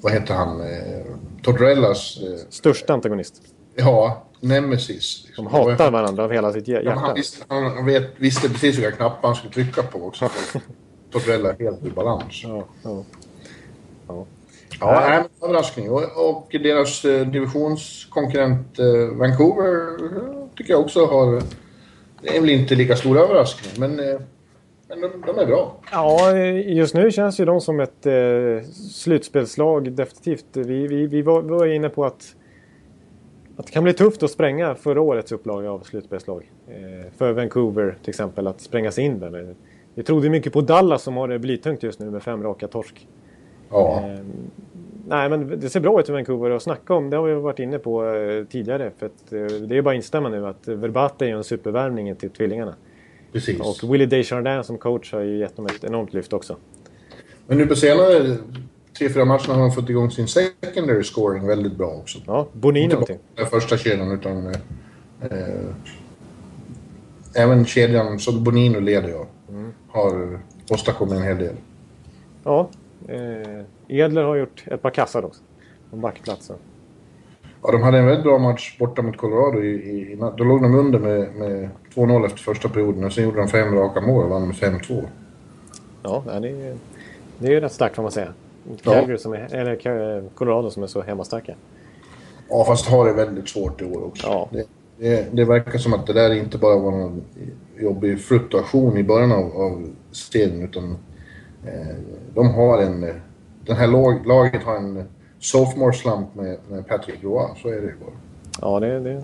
vad heter han? Eh, Tortorellas... Eh, Största antagonist. Ja, Nemesis. Liksom. De hatar varandra av hela sitt hjärta. Ja, han, visste, han vet, visste precis vilka knappar han skulle trycka på också. Tortorella är helt ur balans. Ja, ja. ja. Ja, nej, men överraskning. Och, och deras eh, divisionskonkurrent eh, Vancouver tycker jag också har... Det är väl inte lika stor överraskning, men, eh, men de, de, är bra. Ja, just nu känns ju de som ett eh, slutspelslag definitivt. Vi, vi, vi, var, vi var inne på att, att det kan bli tufft att spränga förra årets upplaga av slutspelslag. Eh, för Vancouver till exempel, att spränga sig in där. Vi trodde mycket på Dallas som har det blytungt just nu med fem raka torsk. Ja. Eh, nej, men det ser bra ut i Vancouver att snacka om. Det har vi varit inne på eh, tidigare. För att, eh, det är bara att instämma nu att Verbata är ju en supervärvning till tvillingarna. Precis. Och Willie Desjardins som coach har ju gett dem ett enormt lyft också. Men nu på senare tre, fyra matcherna har de fått igång sin secondary scoring väldigt bra också. Ja, Bonino Inte bara första kedjan utan eh, även kedjan som Bonino leder jag mm. har åstadkommit en hel del. Ja, Eh, Edler har gjort ett par kassar också. På backplatsen. Ja, de hade en väldigt bra match borta mot Colorado. I, i, då låg de under med, med 2-0 efter första perioden och sen gjorde de fem raka mål och vann med 5-2. Ja, det är, det är ju rätt starkt får man säga. Calgary ja. som är, eller Colorado som är så hemmastarka. Ja, fast har det väldigt svårt i år också. Ja. Det, det, det, verkar som att det där inte bara var någon jobbig fluktuation i början av, av serien utan Eh, de har en... Den här laget har en sophomore slump med, med Patrick Roy, så är det ju bara. Ja, det, det,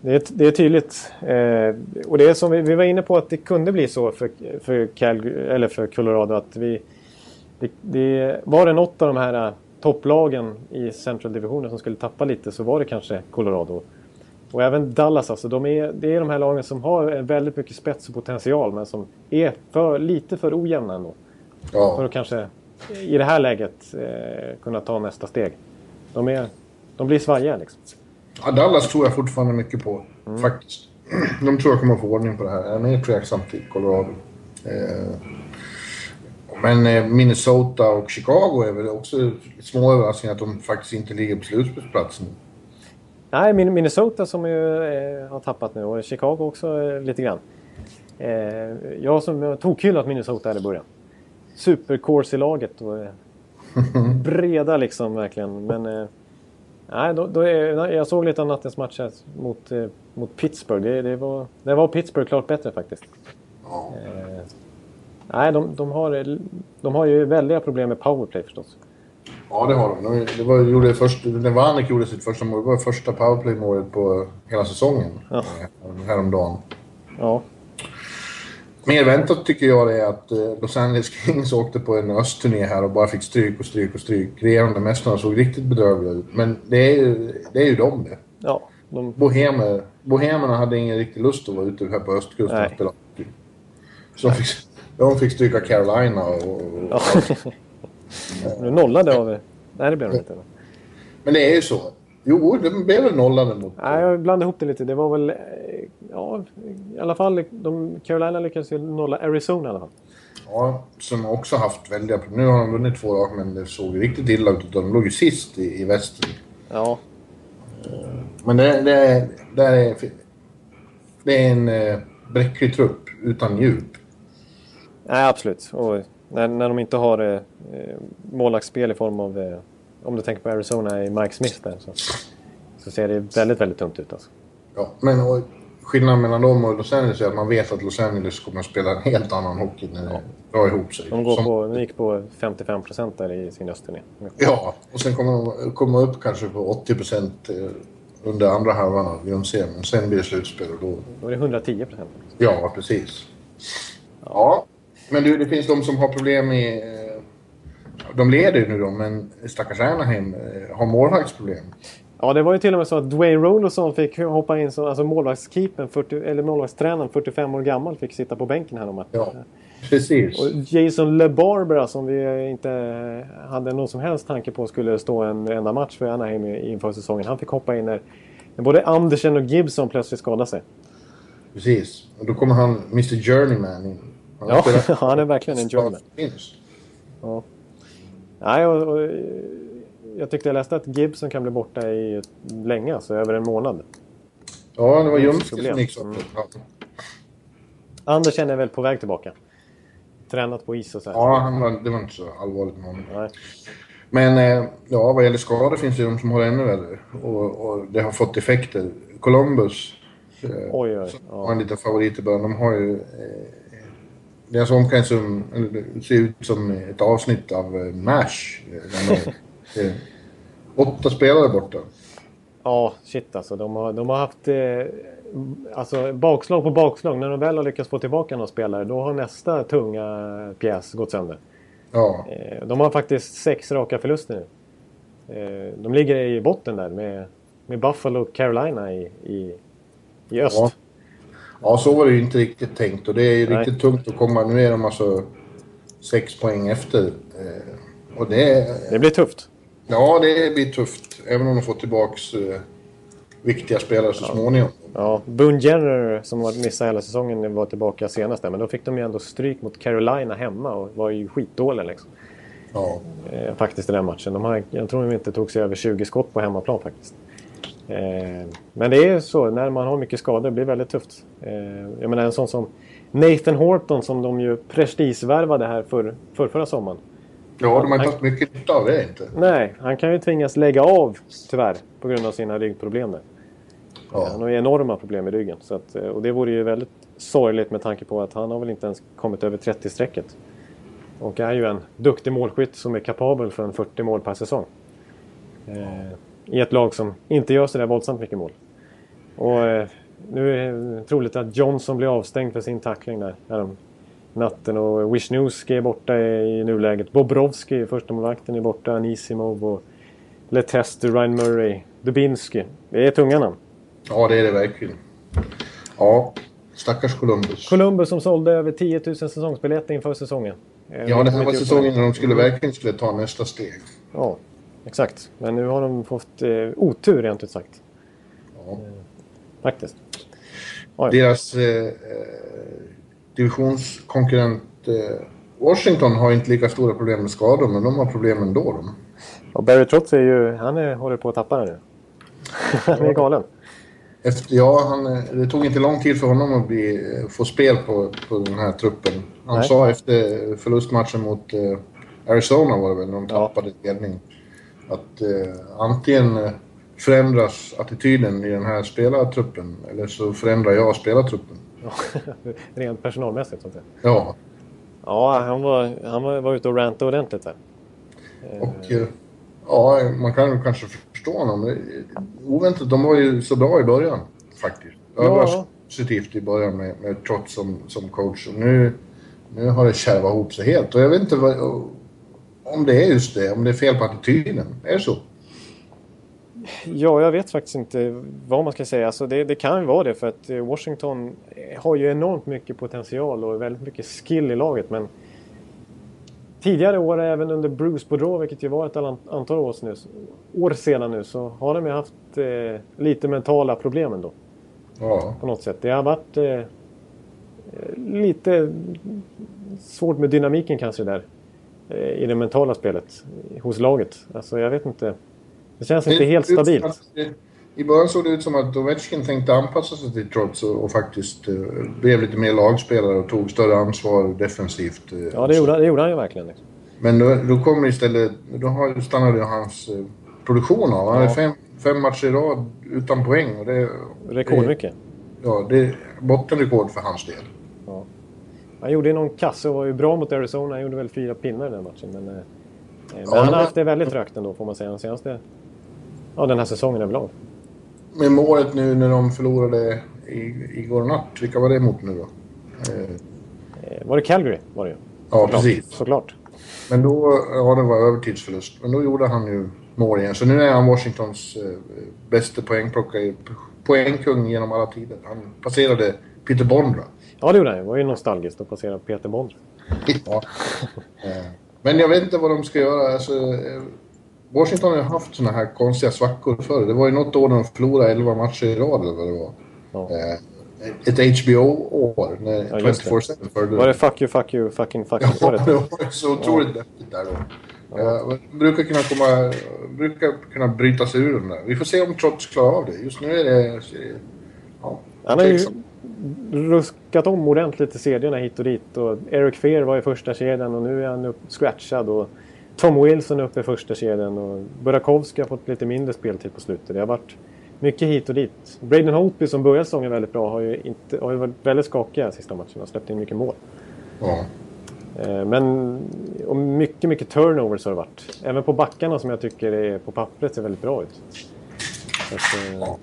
det, är, det är tydligt. Eh, och det är som vi, vi, var inne på att det kunde bli så för, för, Calgary, eller för Colorado att vi... Det, det, var det något av de här eh, topplagen i Central Divisionen som skulle tappa lite så var det kanske Colorado. Och även Dallas alltså. De är, det är de här lagen som har väldigt mycket spets och potential men som är för, lite för ojämna ändå. Ja. För att kanske i det här läget eh, kunna ta nästa steg. De, är, de blir svajiga liksom. Ja, Dallas tror jag fortfarande mycket på, mm. faktiskt. De tror jag kommer få ordning på det här. Jag är mer tveksam till Colorado. Eh, men eh, Minnesota och Chicago är väl också små överraskningar att de faktiskt inte ligger på slutspelsplatsen. Nej, Minnesota som ju eh, har tappat nu och Chicago också eh, lite grann. Eh, jag som tokhyllat Minnesota här i början supercourse i laget. Och, breda liksom verkligen. Men nej, då, då är, jag såg lite av nattens match mot, eh, mot Pittsburgh. Det, det, var, det var Pittsburgh klart bättre faktiskt. Eh, nej, de, de, har, de har ju väldiga problem med powerplay förstås. Ja, det har de. Det var, gjorde först, när Vanek gjorde sitt första mål, det var första powerplay-målet på hela säsongen. Ja. Häromdagen. Ja. Mer väntat tycker jag det är att eh, Los Angeles Kings åkte på en östturné här och bara fick stryk och stryk och stryk. Regerande mästarna såg riktigt bedrövliga ut. Men det är ju, det är ju de det. Ja. De... Bohemer, bohemerna hade ingen riktig lust att vara ute här på östkusten och spela Så de fick, de fick stryka Carolina och... och, ja. Nu nollade av... Nej, det blev de inte. Men det är ju så. Jo, det blev väl nollade mot... Nej, jag blandade ihop det lite. Det var väl... Ja, i alla fall. De, Carolina lyckades ju nolla Arizona i alla fall. Ja, som också haft väldiga problem. Nu har de vunnit två raka, men det såg riktigt illa ut. De låg ju sist i, i väster. Ja. Men det, det, är, det, är, det är en eh, bräcklig trupp utan djup. Nej, absolut. Och när, när de inte har eh, målvaktsspel i form av eh, om du tänker på Arizona i Mike Smith där så, så ser det väldigt, väldigt tungt ut alltså. Ja, men och, skillnaden mellan dem och Los Angeles är att man vet att Los Angeles kommer att spela en helt annan hockey när det drar ihop sig. De, går Som... på, de gick på 55 procent där i sin östturné. Ja, och sen kommer de komma upp kanske på 80 procent eh, under andra halvan av grundserien. Sen blir det slutspel och då... Då är det 110 procent. Ja, precis. Ja, men du, det finns de som har problem med de leder ju nu då, men stackars Anaheim eh, har målvaktsproblem. Ja, det var ju till och med så att Dwayne Rollerson fick hoppa in som alltså målvaktskeepern, 40, eller målvaktstränaren, 45 år gammal, fick sitta på bänken här om att... Ja, precis. Och Jason LeBarbera som vi inte hade någon som helst tanke på skulle stå en enda match för Anaheim inför säsongen. Han fick hoppa in när både Andersen och Gibson plötsligt skadade sig. Precis. Och då kommer han, Mr Journeyman, in. Han ja, han är verkligen en journeyman. Ja. Nej, och, och, jag tyckte jag läste att Gibson kan bli borta i länge, alltså över en månad. Ja, det var Ljungskile som gick. Mm. Andersen är väl på väg tillbaka? Tränat på is och så här. Ja, han var, det var inte så allvarligt med honom. Nej. Men eh, ja, vad gäller skador finns det de som har ännu värre. Och, och det har fått effekter. Columbus, eh, oj, oj, ja. har en liten favorit i början. De har ju... Deras omklädningsrum ser ut som ett avsnitt av eh, MASH. Eh, eh, åtta spelare borta. Ja, shit alltså. De har, de har haft eh, alltså, bakslag på bakslag. När de väl har lyckats få tillbaka några spelare, då har nästa tunga pjäs gått sönder. Ja. Eh, de har faktiskt sex raka förluster nu. Eh, de ligger i botten där med, med Buffalo och Carolina i, i, i öst. Ja. Ja. så var det ju inte riktigt tänkt och det är ju Nej. riktigt tungt att komma. Nu är de alltså sex poäng efter. Eh, och det, det blir tufft. Ja, det blir tufft. Även om de får tillbaks viktiga spelare så ja. småningom. Ja, Boone Jenner som missade hela säsongen var tillbaka senast där. Men då fick de ju ändå stryk mot Carolina hemma och var ju skitdåliga liksom. Ja. Eh, faktiskt i den matchen. De har, jag tror de inte tog sig över 20 skott på hemmaplan faktiskt. Eh, men det är så, när man har mycket skador, det blir väldigt tufft. Eh, jag menar en sån som Nathan Horton som de ju prestigevärvade här för, för förra sommaren. Ja, de har inte haft mycket nytta av det inte. Nej, han kan ju tvingas lägga av tyvärr på grund av sina ryggproblem där. Ja. Han har ju enorma problem i ryggen. Så att, eh, och det vore ju väldigt sorgligt med tanke på att han har väl inte ens kommit över 30-strecket. Och är ju en duktig målskytt som är kapabel för en 40 mål per säsong. Eh, I ett lag som inte gör sådär våldsamt mycket mål. Och eh, nu är det troligt att Johnson blir avstängd för sin tackling där härom natten. Och Wisniewski är borta i, nuläget. Bobrovski, första målvakten är borta. Anisimov och Letester, Ryan Murray, Dubinski. Det är tunga namn. Ja, det är det verkligen. Ja, stackars Columbus. Columbus som sålde över 10 000 säsongsbiljetter inför säsongen. Eh, ja, det här var säsongen när de skulle verkligen skulle ta nästa steg. Ja, exakt. Men nu har de fått eh, otur rent ut sagt. Ja. Eh, faktiskt. Oj. Deras eh, eh, divisionskonkurrent eh, Washington har inte lika stora problem med skador, men de har problem ändå. De. Och Barry Trotz är ju, han är, håller på att tappa det nu. han är galen. Efter, ja, han, det tog inte lång tid för honom att bli, få spel på, på den här truppen. Han Nej. sa efter förlustmatchen mot eh, Arizona var det väl, när de tappade ja. ledning. Att eh, antingen eh, förändras attityden i den här spelartruppen eller så förändrar jag spelartruppen. Rent personalmässigt så att säga. Ja. Ja, han var, han var, var ute och rantade ordentligt där. Och eh, ja, man kan kanske förstå honom. Oväntat, de var ju så bra i början faktiskt. Var ja. positivt i början med, med Trotz som, som coach. Och nu, nu har det kärvat ihop sig helt. Och jag vet inte vad, om det är just det, om det är fel på attityden. Är det så? Ja, jag vet faktiskt inte vad man ska säga. Alltså det, det kan ju vara det för att eh, Washington har ju enormt mycket potential och väldigt mycket skill i laget. Men tidigare år, även under Bruce Boudreau, vilket ju var ett antal år, nu, år sedan nu, så har de ju haft eh, lite mentala problem ändå. Ja. På något sätt. Det har varit eh, lite svårt med dynamiken kanske där. Eh, I det mentala spelet hos laget. Alltså jag vet inte. Det känns det, inte helt stabilt. I början såg det ut som att Ovechkin tänkte anpassa sig till Trots och, och faktiskt uh, blev lite mer lagspelare och tog större ansvar defensivt. Uh, ja, det gjorde, det gjorde han ju verkligen. Liksom. Men då, då kommer istället... Då har, stannade hans uh, produktion av. Han ja. hade fem, fem matcher i rad utan poäng. Och det, Rekordmycket. Ja, det är bottenrekord för hans del. Han gjorde någon kasse och var ju bra mot Arizona. Han gjorde väl fyra pinnar i den matchen. Men, men ja, han har haft det väldigt trögt ändå får man säga den senaste... Ja, den här säsongen överlag med målet nu när de förlorade i, igår natt. Vilka var det mot nu då? Eh, var det Calgary? Var det Ja, Såklart. precis. Såklart. Men då, ja det var övertidsförlust. Men då gjorde han ju mål igen. Så nu är han Washingtons eh, bästa poängplockare, poängkung genom alla tider. Han passerade Peter Bondra. Ja, det gjorde han. Det var ju nostalgiskt att passera Peter Bondra. ja. Eh, men jag vet inte vad de ska göra. Alltså, eh, Washington har ju haft såna här konstiga svackor förr. Det var ju något år när de förlorade 11 matcher i rad eller vad det var. Ja. Eh, ett HBO-år när ja, 24-7 förde... Var det fuck you, fuck you, fucking fuck you? Ja, det var så otroligt ja. där då. Ja. brukar kunna komma, brukar kunna bryta sig ur den där. Vi får se om Trots klarar av det. Just nu är det... Ja, Han har ju ruskat om ordentligt i serierna hit och dit. Och Eric Fear var i första kedjan och nu är han upp, scratchad. Och Tom Wilson uppe i första kedjan och Burakovsky har fått lite mindre speltid på slutet. Det har varit mycket hit och dit. Braden Holtby som började säsongen väldigt bra har ju, inte, har ju varit väldigt skakiga sista matcherna och släppt in mycket mål. Ja. Eh, men och mycket, mycket turnovers har det varit. Även på backarna som jag tycker är, på pappret ser väldigt bra ut. Att, eh,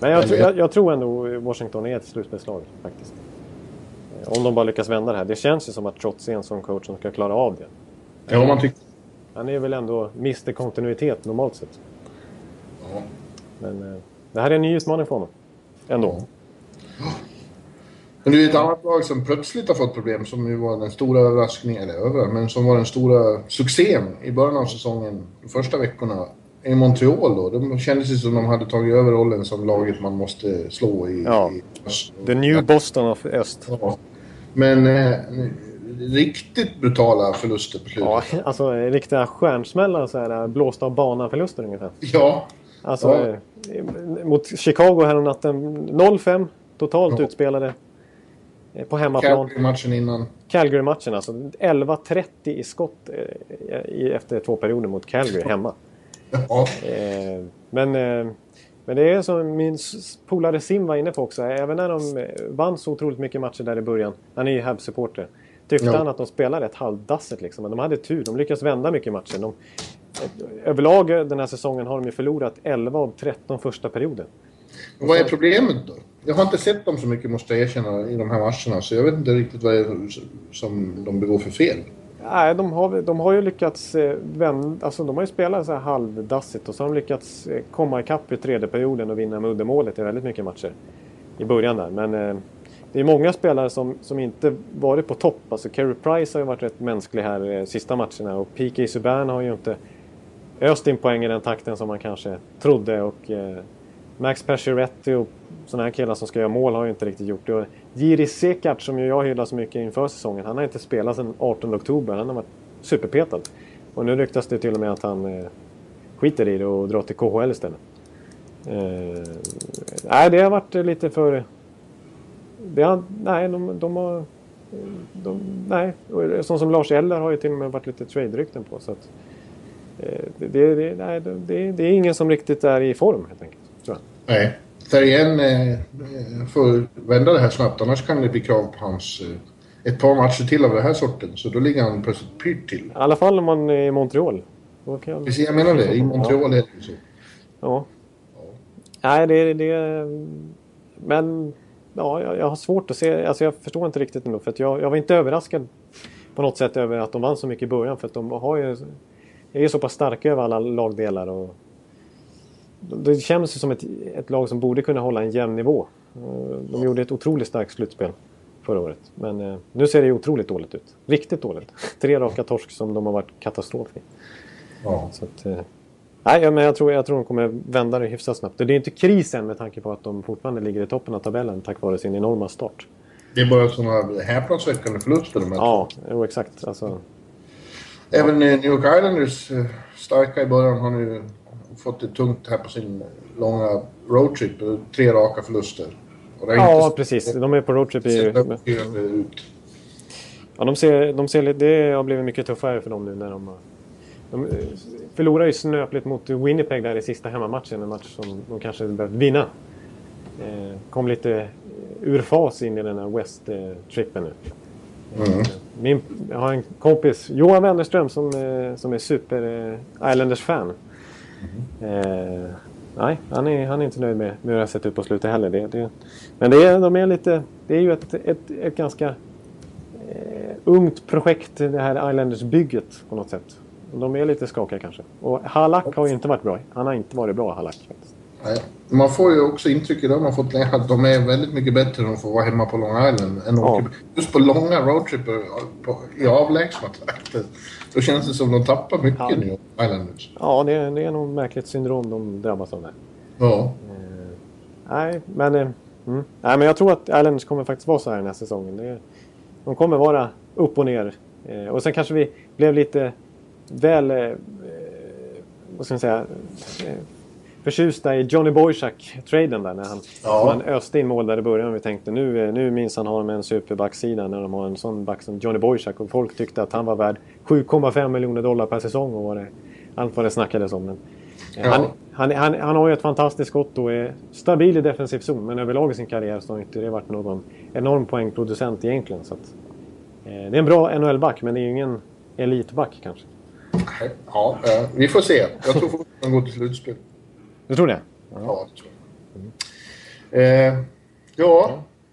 men jag, jag, jag, tror ändå Washington är ett slutspelslag faktiskt. Eh, om de bara lyckas vända det här. Det känns ju som att Trotz är en sån coach som ska klara av det. Ja, man tycker... Han är väl ändå Mr Kontinuitet normalt sett. Ja. Men det här är en ny utmaning för honom. Ändå. Ja. Men det är ett annat lag som plötsligt har fått problem som ju var den stora överraskningen, eller över, men som var den stora succén i början av säsongen, de första veckorna. I Montreal då, de kändes det som de hade tagit över rollen som laget man måste slå i, ja. i. The new Boston of öst. Ja. Men eh, riktigt brutala förluster på slutet. Ja, alltså riktiga stjärnsmällar så här, blåsta av banan-förluster ungefär. Ja. Alltså ja. Eh, mot Chicago häromnatten 0-5 totalt ja. utspelade. Eh, på hemmaplan. Calgary-matchen innan. Calgary-matchen alltså. 11-30 i skott eh, efter två perioder mot Calgary hemma. Ja. Eh, men, men det är som min polare Sim var inne på också. Även när de vann så otroligt mycket matcher där i början. Han är ju Habs-supporter. Tyckte ja. han att de spelade ett halvdasset liksom. Men de hade tur. De lyckades vända mycket matcher. De, överlag den här säsongen har de ju förlorat 11 av 13 första perioder. Vad är problemet då? Jag har inte sett dem så mycket måste jag erkänna i de här matcherna så jag vet inte riktigt vad det är som de begår för fel. Nej, de har, de har ju lyckats eh, vända, alltså de har ju spelat så här halvdassigt och så har de lyckats eh, komma ikapp i tredje perioden och vinna med uddemålet i väldigt mycket matcher. I början där, men eh, det är många spelare som, som inte varit på topp. Alltså Carey Price har ju varit rätt mänsklig här eh, sista matcherna och PK Subban har ju inte öst in poäng i den takten som man kanske trodde och eh, Max Pacioretty och sådana här killar som ska göra mål har ju inte riktigt gjort det. Jiri Sekart som ju jag hyllar så mycket inför säsongen, han har inte spelat sedan 18 oktober. Han har varit superpetad. Och nu ryktas det till och med att han eh, skiter i det och drar till KHL istället. Eh, nej, det har varit lite för... Det har, nej, de, de har... De, nej, sånt som Lars Eller har ju till och med varit lite trade-rykten på. Så att, eh, det, det, nej, det, det är ingen som riktigt är i form helt enkelt. Tror jag. Nej. Therrien eh, får vända det här snabbt annars kan det bli krav på hans eh, ett par matcher till av den här sorten. Så då ligger han plötsligt pyrt till. I alla fall om man är i Montreal. Kan... Precis, jag menar det. I Montreal ja. är det ju så. Ja. ja. Nej, det, det... Men... Ja, jag, jag, har svårt att se... Alltså jag förstår inte riktigt ändå. För att jag, jag var inte överraskad på något sätt över att de vann så mycket i början. För att de har ju... är så pass starka över alla lagdelar. Och det känns ju som ett, ett lag som borde kunna hålla en jämn nivå. Eh, de gjorde ett otroligt starkt slutspel förra året. Men eh, nu ser det otroligt dåligt ut. Riktigt dåligt. Tre raka torsk som de har varit katastrof i. Ja. Så att, eh, nej, men jag tror, jag tror de kommer vända det hyfsat snabbt. Det är inte krisen med tanke på att de fortfarande ligger i toppen av tabellen tack vare sin enorma start. Det är bara sådana häpnadsväckande förluster de här Ja, jo, exakt. Alltså... Även New York Islanders starka i början har nu fått det tungt här på sin långa roadtrip. Tre raka förluster. ja, inte... precis. De är på roadtrip i... Ja, de ser, de ser, det har blivit mycket tuffare för dem nu när de... De förlorar ju snöpligt mot Winnipeg där i sista hemmamatchen. En match som de kanske behövt vinna. Eh, kom lite ur fas in i den här West-trippen nu. Mm. Min, jag har en kompis, Johan Wennerström, som, som är super Islanders-fan. Eh, nej, han är, han är inte nöjd med, med hur det har sett ut på slutet heller. Det, det, men det är, de är lite, det är ju ett, ett, ett ganska eh, ungt projekt, det här Islanders-bygget på något sätt. De är lite skakiga kanske. Och Halak har ju inte varit bra. Han har inte varit bra, Halak. Faktiskt. Nej. Man får ju också intrycket av man fått att de är väldigt mycket bättre än att få vara hemma på Long Island. Än ja. åker, just på långa roadtripper i avlägsna trakter. Då känns det som de tappar mycket ja. nu, Islanders. Ja, det är, det är nog märkligt syndrom de drabbas av där. Ja. Eh, nej, men, eh, mm. nej, men jag tror att Islanders kommer faktiskt vara så här den här säsongen. Det, de kommer vara upp och ner. Eh, och sen kanske vi blev lite väl... Eh, vad ska man säga? Förtjusta i Johnny Boychuk-traden där när han, Ja. han öste in mål där i början. Vi tänkte nu, nu minsann har de en superbacksida när de har en sån back som Johnny Boychuk. Och folk tyckte att han var värd 7,5 miljoner dollar per säsong och vad det, allt vad det snackades om. Men, eh, Ja. han, han, han, han har ju ett fantastiskt skott och är stabil i defensiv zon. Men överlag i sin karriär så har inte det varit någon enorm poängproducent egentligen. Så att, eh, det är en bra NHL-back men det är ju ingen elitback kanske. Ja, eh, vi får se. Jag tror fortfarande de går till slutspel. Du tror det? Ja, det tror jag. Eh, ja,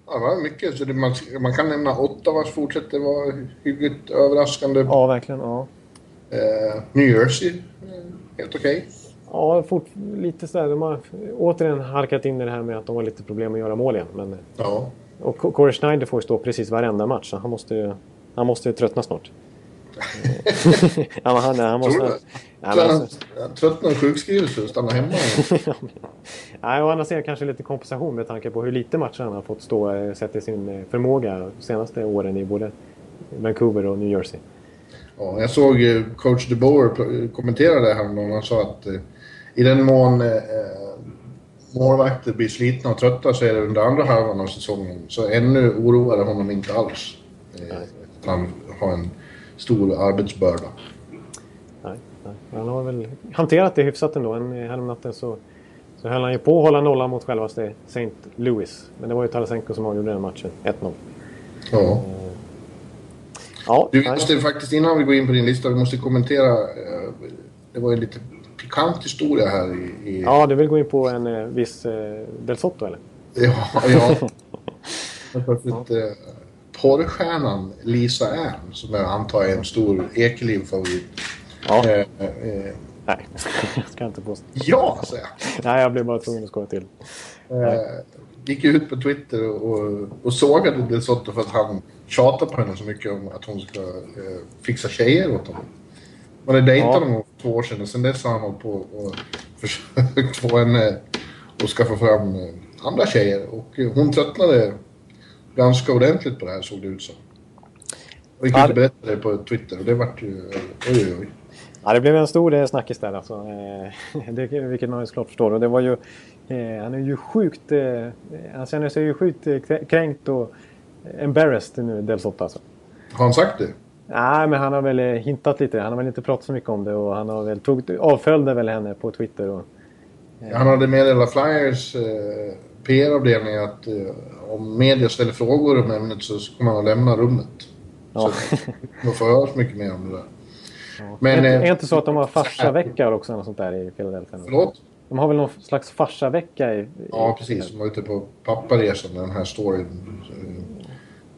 ja, det var mycket. Så det, man, man kan nämna Ottawas fortsätter vara hyggligt överraskande. Ja, verkligen. Ja. Eh, New Jersey, eh, helt okej. Ja, fort, lite sådär. De har återigen halkat in i det här med att de har lite problem att göra mål igen. Men, Ja. och Corey Schneider får ju stå precis varenda match. Så han måste ju, han måste ju tröttna snart. Ja, men han, han måste... Tror du? Ja, men alltså, Jag tröttnar sjukskrivelse och stannar hemma. Nej, å andra sidan kanske lite kompensation med tanke på hur lite matcher han har fått stå eh, sett i sin eh, förmåga de senaste åren i både Vancouver och New Jersey. Ja, jag såg eh, coach De Boer pr- kommentera det här Han sa att i den mån eh, målvakter blir slitna och trötta så är det under andra halvan av säsongen. Så ännu oroar det honom inte alls. Eh, han har en stor arbetsbörda. Nej, nej. Han har väl hanterat det hyfsat ändå. En, eh, häromnatten så, så höll han ju på att hålla nollan mot självaste St. Louis. Men det var ju Tarasenko som avgjorde den matchen. 1-0. Ja. Ja, Du, nej. måste faktiskt innan vi går in på din lista, vi måste kommentera. Eh, det var ju lite pikant historia här i... i ja, du vill gå in på en eh, viss eh, Del Sotto eller? Ja, ja. Plötsligt eh, porrstjärnan Lisa Ann, som jag antar är en stor Ekeliv-favorit. Ja. Eh, eh, Nej, jag ska inte påstå. ja, säger jag. Nej, jag blev bara tvungen att skoja till. Eh, gick ut på Twitter och, och, sågade Del Sotto för att han tjatar på henne så mycket om att hon ska eh, fixa tjejer åt honom. Man hade dejtat Ja. honom för två år sedan och sen dess har han hållit på och försökt få henne att skaffa fram eh, andra tjejer. Och hon tröttnade ganska ordentligt på det här såg det ut som. Och gick ut och berättade det på Twitter och det vart ju... Oj, oj, oj. Ja, det blev en stor eh, snackis där alltså. Eh, det, vilket man ju såklart förstår. Och det var ju... Eh, han är ju sjukt... Eh, han känner sig ju sjukt krä- kränkt och embarrassed nu, Del Sotto alltså. Har han sagt det? Nej, men han har väl hintat lite. Han har väl inte pratat så mycket om det och han har väl tog, avföljde väl henne på Twitter. Och, Han hade meddelat Flyers PR-avdelning att eh, om media ställer frågor om ämnet så kommer han att lämna rummet. ja. Så man får höra mycket mer om det där. Men, är, eh, det inte så att de har farsavecka också? Något sånt där i Philadelphia? Förlåt? De har väl någon slags farsavecka i... i Ja, precis. De var ute på papparesan när den här storyn eh,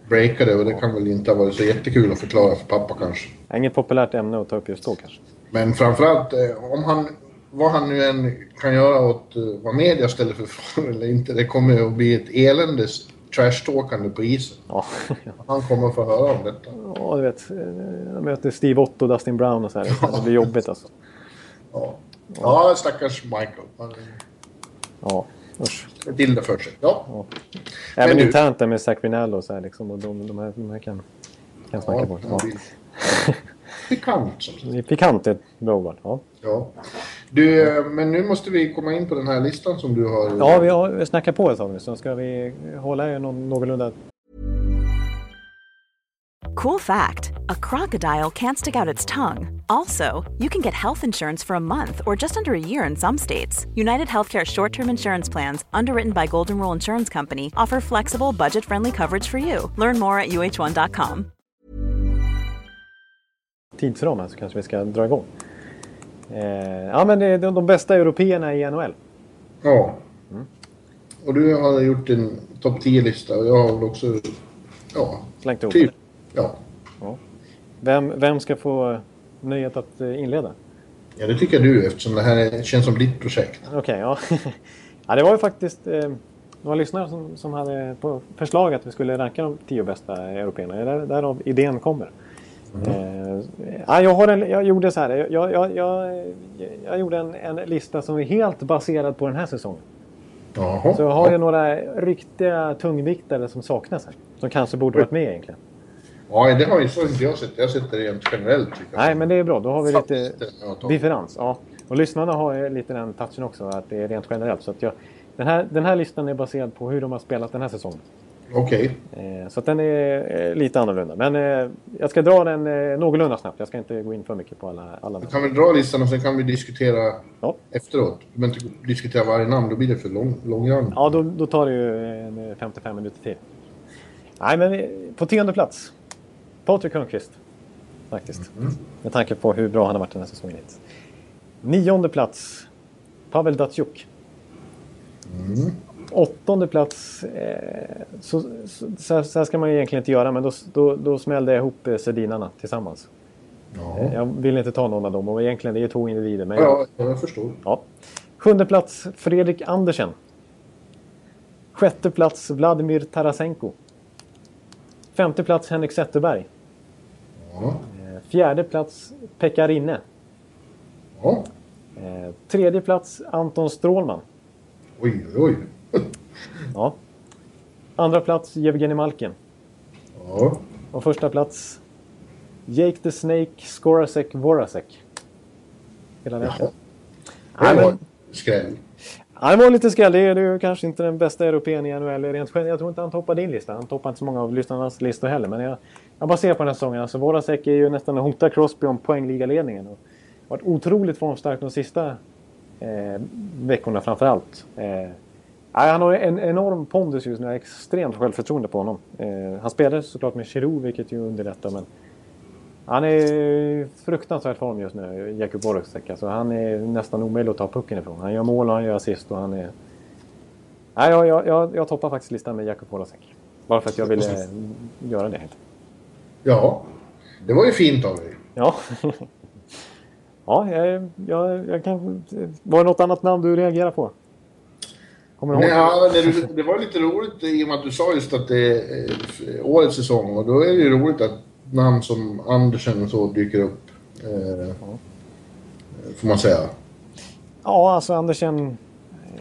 breakade och det kan väl inte ha varit så jättekul att förklara för pappa kanske. Inget populärt ämne att ta upp just då kanske. Men framförallt, eh, om han, vad han nu än kan göra åt eh, vad media ställer för frågor eller inte, det kommer att bli ett eländes trash-talkande på isen. Ja, Han kommer att få höra om detta. ja du vet. eh, Jag möter Steve Otto och Dustin Brown och så här. Det blir jobbigt alltså. Ja, ja stackars Michael. Han Ja, usch. till det för sig. Ja, Ja. Även du- internt där med Zach Rinaldo och så här liksom. Och de, de, här, de här kan, kan snacka ja, på. Ja. pikant. Det är pikant ett bra ord. Ja. Ja. Du, men nu måste vi komma in på den här listan som du har. ja, vi har snackat på ett tag nu. Så ska vi hålla er någon, någorlunda... Cool fact a crocodile can't stick out its tongue. Also, you can get health insurance for a month or just under a year in some states. United Healthcare short term insurance plans, underwritten by Golden Rule Insurance Company, offer flexible, budget friendly coverage for you. Learn more at uh1.com. tidsram här så kanske vi ska dra igång. Eh, ja, men det är de, de bästa européerna i NHL. Ja. Och du har gjort en topp 10-lista och jag har väl också... Ja, Slängt ihop typ. det. Ja. Vem, vem ska få nöjet att eh, inleda? ja, det tycker du eftersom det här är- känns som ditt projekt. Okej, ja. ja. Det var ju faktiskt eh, några lyssnare som, som hade på förslag att vi skulle ranka de tio bästa européerna. Där, därav idén kommer. Eh, ja, jag, har en, jag gjorde så här. Jag, jag, jag, jag, jag gjorde en, en lista som är helt baserad på den här säsongen. Jaha. Så jag har ju några riktiga tungviktare som saknas här. Som kanske borde varit med egentligen. Ja, det har ju så inte jag sett. Jag har sett det rent generellt. jag. Nej, men det är bra. Då har vi lite differens. Ja. Och lyssnarna har ju lite den touchen också, att det är rent generellt. Så att jag, den, här, den här listan är baserad på hur de har spelat den här säsongen. Okej. Eh, så den är eh, lite annorlunda. Men eh, jag ska dra den någorlunda snabbt. Jag ska inte gå in för mycket på alla. alla Vi kan väl dra listan och sen kan vi diskutera Ja. efteråt. Men inte diskutera varje namn, då blir det för lång, långrandigt. Ja, då, då tar det ju en, eh, 55 minuter till. Nej, men på tionde plats. Patrik Hörnqvist. Faktiskt. Med tanke på hur bra han har varit den här säsongen hittills. Nionde plats. Pavel Datsjuk. Åttonde plats. Eh, så, så, så, här- ska man egentligen inte göra, men då, då, då smällde jag ihop eh, Sedinarna tillsammans. Ja, Eh, Jag vill inte ta någon av dem och egentligen det är ju två individer. Men jag, ja jag förstår. Ja. Sjunde plats Fredrik Andersen. Sjätte plats Vladimir Tarasenko. Femte plats Henrik Zetterberg. Ja. Fjärde plats Pekka Rinne. ja. Tredje plats Anton Strålman. Oj, oj, oj. Ja. Andra plats Jevgenij Malkin. Ja. Och första plats Jake the Snake Skorasek Vorasek. Hela Jaha. rätt. Det var skräll. Ja, det var lite skräll. Det är ju kanske inte den bästa europeen i NHL rent generellt. Jag tror inte han toppar din lista. Han toppar inte så många av lyssnarnas listor heller. Men jag, jag bara ser på den här säsongen. Alltså, Vorasek är ju nästan en hotad Crosby om poängligaledningen. Och varit otroligt formstark de sista eh, veckorna framför allt. Eh, nej, han har en enorm pondus just nu. Jag har extremt självförtroende på honom. Eh, han spelar såklart med Giroud, vilket ju underlättar. Men han är i fruktansvärt form just nu, Jakub Voracek. Alltså, han är nästan omöjlig att ta pucken ifrån. Han gör mål och han gör assist och han är... Nej, jag, jag, jag, jag toppar faktiskt listan med Jakub Voracek. Bara för att jag ville göra det. Ja, det var ju fint av dig. Ja. ja, jag, jag, jag kan... Var det något annat namn du reagerade på? Kommer ihåg? Ja, det, det var lite roligt i och med att du sa just att det är eh, årets säsong och då är det ju roligt att namn som Andersen och så dyker upp. Eh, får man säga. Ja, alltså Andersen.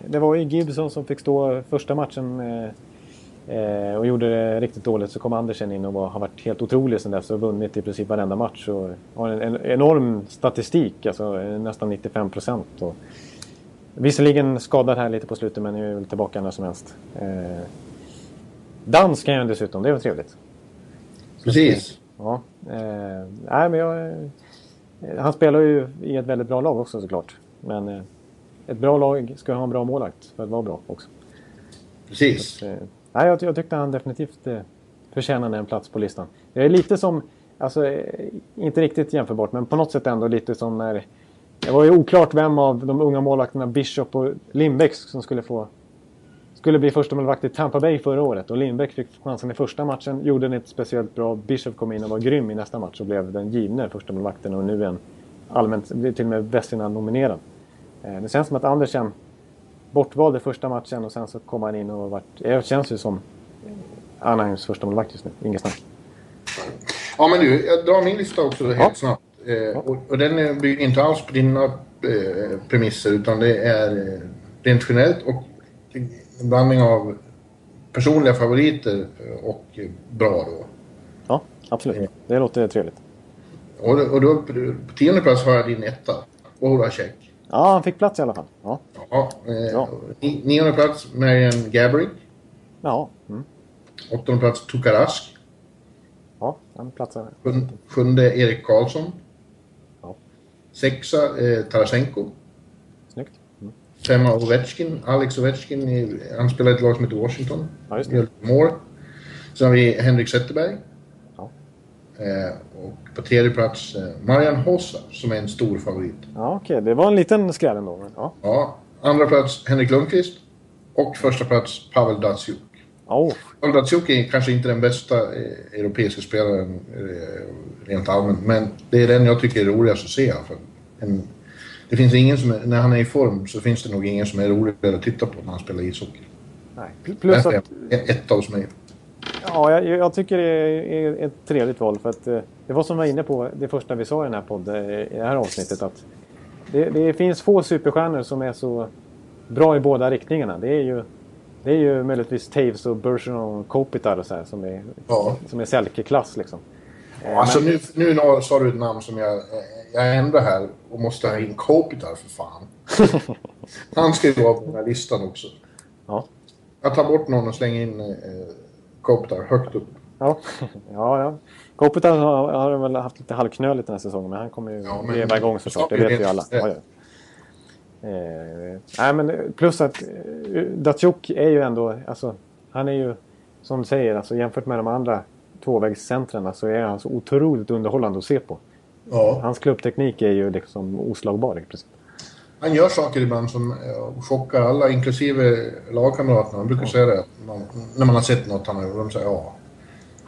Det var ju Gibson som fick stå första matchen eh, eh, och gjorde det riktigt dåligt. Så kom Andersen in och var, har varit helt otrolig sen dess och vunnit i princip varenda match. Och har en, en enorm statistik, alltså nästan 95 procent. Visserligen skadad här lite på slutet men är väl tillbaka när som helst. Eh, dans kan jag dessutom, det var trevligt. Precis. Ja, eh, nej, men jag, eh, han spelar ju i ett väldigt bra lag också såklart. Men eh, ett bra lag ska ha en bra målvakt för att vara bra också. Precis. Eh, nej, jag, jag tyckte han definitivt eh, förtjänade en plats på listan. Det är lite som, alltså eh, inte riktigt jämförbart, men på något sätt ändå lite som när det var ju oklart vem av de unga målvakterna Bishop och Lindbäck som skulle få skulle bli första målvakt i Tampa Bay förra året och Lindbäck fick chansen i första matchen, gjorde den inte speciellt bra. Bishop kom in och var grym i nästa match och blev den givne första målvakten och nu är en allmänt, till och med Vesina nominerad. Eh, Det känns som att Andersen bortvald i första matchen och sen så kom han in och vart, det känns ju som Anaheims första målvakt just nu, inget snack. Ja, men du, jag drar min lista också helt Ja. snabbt. Eh, och, och den bygger inte alls på dina eh, premisser utan det är eh, rent generellt och en blandning av personliga favoriter eh, och eh, bra då. Ja, absolut. Det låter trevligt. Och, och då, på tionde plats har jag din etta, Voracek. Ja, han fick plats i alla fall. Ja, Ja, eh, Ja. Nionde plats Marian Gabriel. ja, mm. Åttonde plats Tukarask. ja han platsar. Sjun- Sjunde Erik Karlsson. Sexa eh, Tarasenko. Snyggt. Mm. Femma Ovechkin. Alex Ovechkin. i- Han spelar i ett lag som heter Washington. Ja, just det. Mål. Sen har vi Henrik Zetterberg. Ja. Eh, och på tredje plats eh, Marian Hossa som är en stor favorit. Ja, okej. Det var en liten skräll ändå. Ja. Ja, andra plats Henrik Lundqvist. Och första plats Pavel Datsjuk. Oh, Pavel Datsjuk är kanske inte den bästa eh, europeiska spelaren eh, rent allmänt. Men det är den jag tycker är roligast att se fall. En, det finns ingen som är, när han är i form så finns det nog ingen som är roligare att titta på när han spelar ishockey. nej. Plus att, etta hos mig. ja, jag, jag tycker det är ett trevligt val. För att, eh, det var som vi var inne på det första vi sa i den här podden, i det här avsnittet. Att det, det finns få superstjärnor som är så bra i båda riktningarna. Det är ju, det är ju möjligtvis Taves och Bergeron och Kopitar och så här, som är, Ja. som är Selke-klass. Liksom. Ja, alltså nu, nu sa du ett namn som jag, jag ändå här och måste ha in Kopitar för fan. Han ska ju vara på den här listan också. Ja. Jag tar bort någon och slänger in eh, Kopitar högt upp. Ja, ja. ja. Kopitar har, har väl haft lite halvknöligt den här säsongen men han kommer ju ja, men, leva igång såklart. Det vet vi alla. Ja, ja. Eh, nej, men plus att eh, Datsjuk är ju ändå, alltså, han är ju som du säger, alltså, jämfört med de andra tvåvägscentren så är han så otroligt underhållande att se på. Ja. Hans klubbteknik är ju liksom oslagbar i princip. Han gör saker ibland som eh, chockar alla, inklusive lagkamraterna. Han brukar ja. säga det när man har sett något han har gjort. De säger ja,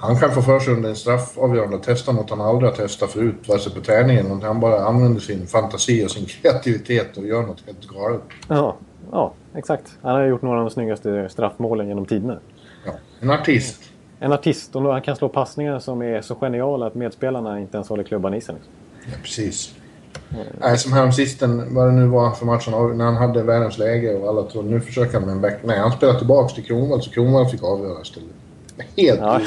han kan få för sig under en straffavgörande att testa något han aldrig har testat förut, vare sig på träningen. Han bara använder sin fantasi och sin kreativitet och gör något helt galet. Ja, ja, exakt. Han har gjort några av de snyggaste straffmålen genom tiderna. Ja, en artist. En artist och han kan slå passningar som är så geniala att medspelarna inte ens håller klubban i sig. Liksom. Ja, precis. Nej, som häromsisten, vad det nu var för matchen, när han hade världens läge och alla trodde nu försöker han med en back. Nej, han spelade tillbaka till Kronwall så Kronwall fick avgöra istället. Helt ja.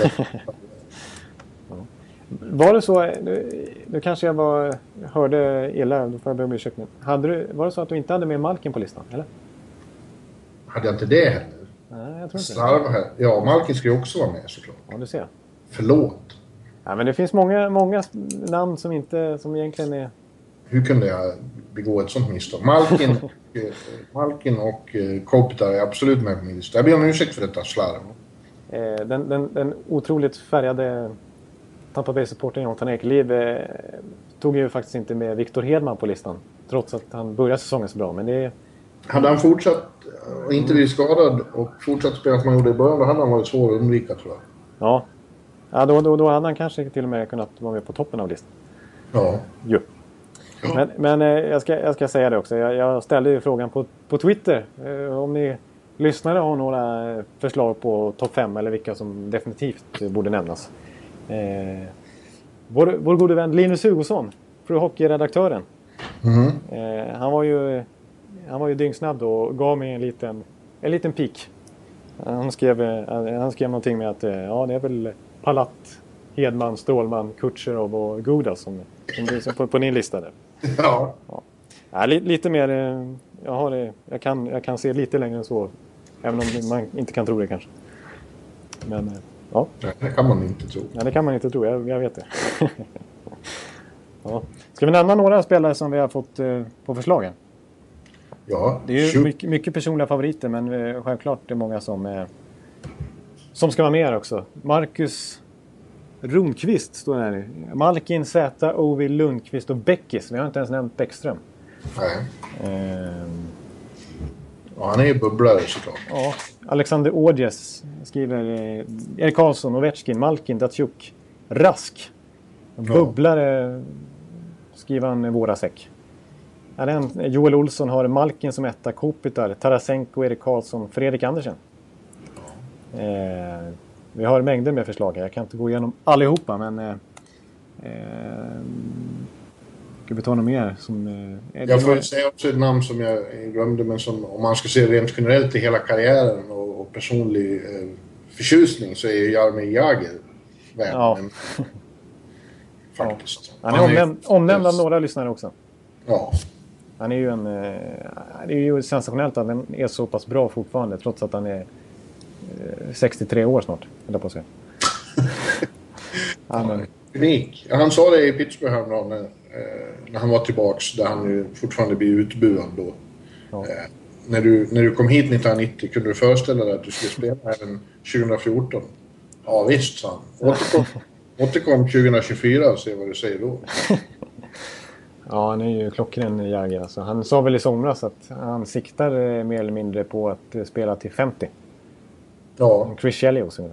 Var det så, nu, kanske jag var, hörde illa, då får jag be om ursäkt Hade du, var det så att du inte hade med Malkin på listan, eller? Hade jag inte det heller? Nej, jag tror inte här. Ja, Malkin ska ju också vara med såklart. Ja, du ser. Förlåt. Ja, men det finns många, många namn som inte, som egentligen är... Hur kunde jag begå ett sånt misstag? Malkin, eh, Malkin och eh, Kopitar är absolut med på min lista. Jag ber om ursäkt för detta slarv. Eh, den, den, den otroligt färgade Tampa Bay-supporten Jonathan Ekeliv eh, tog ju faktiskt inte med Victor Hedman på listan. Trots att han började säsongen så bra. Men det hade han fortsatt och inte blivit skadad och fortsatt spela som han gjorde i början, då hade han varit svår att undvika tror jag. Ja, ja då, då, då hade han kanske till och med kunnat vara med på toppen av listan. Ja. Jo. Men, men eh, jag, ska, jag ska säga det också. Jag, jag ställde ju frågan på, på Twitter. Eh, om ni lyssnare har några förslag på topp 5 eller vilka som definitivt borde nämnas. Eh, vår, vår gode vän Linus Hugosson, Pro Hockey-redaktören. Mm. Eh, han var ju, han var ju dyngsnabb då och gav mig en liten, en liten pik. Han skrev, han skrev någonting med att eh, ja, det är väl Palat, Hedman, Strålman, Kutjerov och Gudas som, som, som på, på din lista där. Ja. ja. ja lite mer, eh, jag, har, jag, kan, jag kan se lite längre än så Även om man inte kan tro det kanske. Men, eh, ja. Det kan man inte tro. Nej, det kan man inte tro. Jag, jag vet det. ja. Ska vi nämna några spelare som vi har fått eh, på förslagen? Ja. Det är ju mycket, mycket, personliga favoriter, men eh, självklart det är många som, eh, som ska vara med här också. Marcus Ronqvist står det här. Malkin, Zäta, Ovi, Lundqvist och Bäckis. Vi har inte ens nämnt Bäckström. Nej. Ja, han är ju bubblare såklart. Ja. Alexander Ådjes skriver eh, Erik Karlsson, Ovechkin, Malkin, Datsjuk, Rask. Bubblare skriver han Våra säck. Joel Olsson har Malkin som etta, Kopitar, Tarasenko, Erik Karlsson, Fredrik Andersen. Eh, vi har mängder med förslag här. Jag kan inte gå igenom allihopa men eh, eh Ska vi ta något mer? Som, eh, jag får säga också ett namn som jag glömde, men som om man ska se rent generellt i hela karriären och, och personlig eh, förtjusning så är ju Jaromir Jagr värd. Ja. faktiskt. Ja. Han är, omnämnd, omnämnd av några lyssnare också. Ja. Han är ju en... Eh, det är ju sensationellt att han är så pass bra fortfarande trots att han är eh, 63 år snart, eller på att säga. han, Unik. Han sa det i Pittsburgh häromdagen eh, när han var tillbaks, där han ju fortfarande blir utbuad då. Ja. Eh, när, du, när du kom hit 1990, kunde du föreställa dig att du skulle spela även 2014? Ja visst, sa han. Återkom, återkom 2024 och se vad du säger då. Ja, han är ju klockren Jagger. Alltså. Han sa väl i somras att han siktar eh, mer eller mindre på att eh, spela till 50. Ja. Chris Shelley också.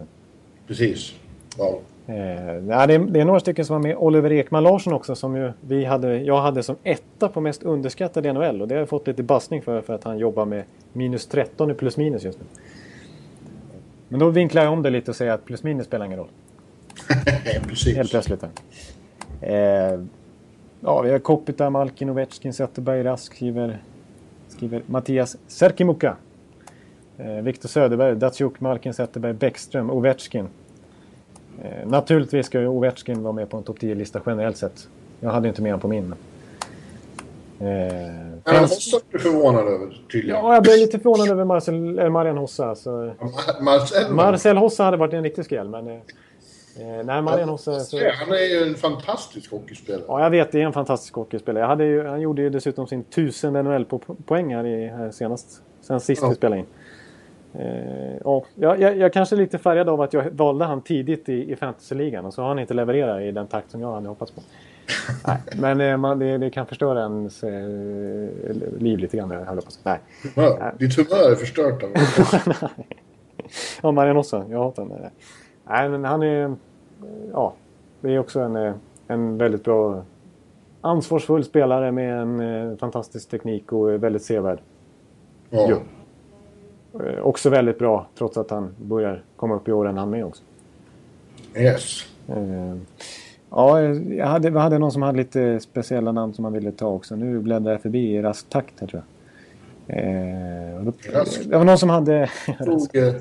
Precis. Ja. Eh, det, är, det är några stycken som var med. Oliver Ekman Larsson också som ju vi hade, jag hade som etta på mest underskattade NHL. Och det har jag fått lite bassning för, för att han jobbar med minus 13 i plus minus just nu. Men då vinklar jag om det lite och säger att plus minus spelar ingen roll. Precis. Helt plötsligt. Eh, ja, vi har Kopita, Malkin, Ovechkin, Zetterberg, Rask skriver, skriver Mattias Serkimuka. Eh, Viktor Söderberg, Datsjuk, Malkin, Zetterberg, Bäckström, Ovechkin. Eh, naturligtvis ska ju Ovechkin vara med på en topp 10-lista generellt sett. Jag hade inte med honom på min. Eh, men Hossa är du förvånad över tydligen. Ja, jag blev lite förvånad över Marcel, äh, Marian Hossa. Så... Marcel, Marcel Hossa hade varit en riktig skräll, men... Eh, nej, Marian Hossa... Så... Han är ju en fantastisk hockeyspelare. Ja, jag vet. Det är en fantastisk hockeyspelare. Jag hade ju, han gjorde ju dessutom sin tusen NHL-poäng här, i, här senast. Sen sist ja. vi spelade in. Eh, och jag, jag, jag kanske är lite färgad av att jag valde han tidigt i, i fantasyligan och så har han inte levererat i den takt som jag hade hoppats på. Nej, men eh, man, det, det, kan förstöra ens eh, liv lite grann, höll jag på Nej. Ja, ditt humör är förstört av Ja, Marian också. Jag hatar honom. Nej, men han är... Ja, det är också en, eh, en väldigt bra ansvarsfull spelare med en fantastisk teknik och väldigt sevärd. Ja. Jo. Eh, också väldigt bra trots att han börjar komma upp i åren han med också. Yes. Eh, ja, jag hade, jag hade någon som hade lite speciella namn som man ville ta också. Nu bläddrar jag förbi i rask takt här tror jag. Eh, då, det var någon som hade... Tog, eh,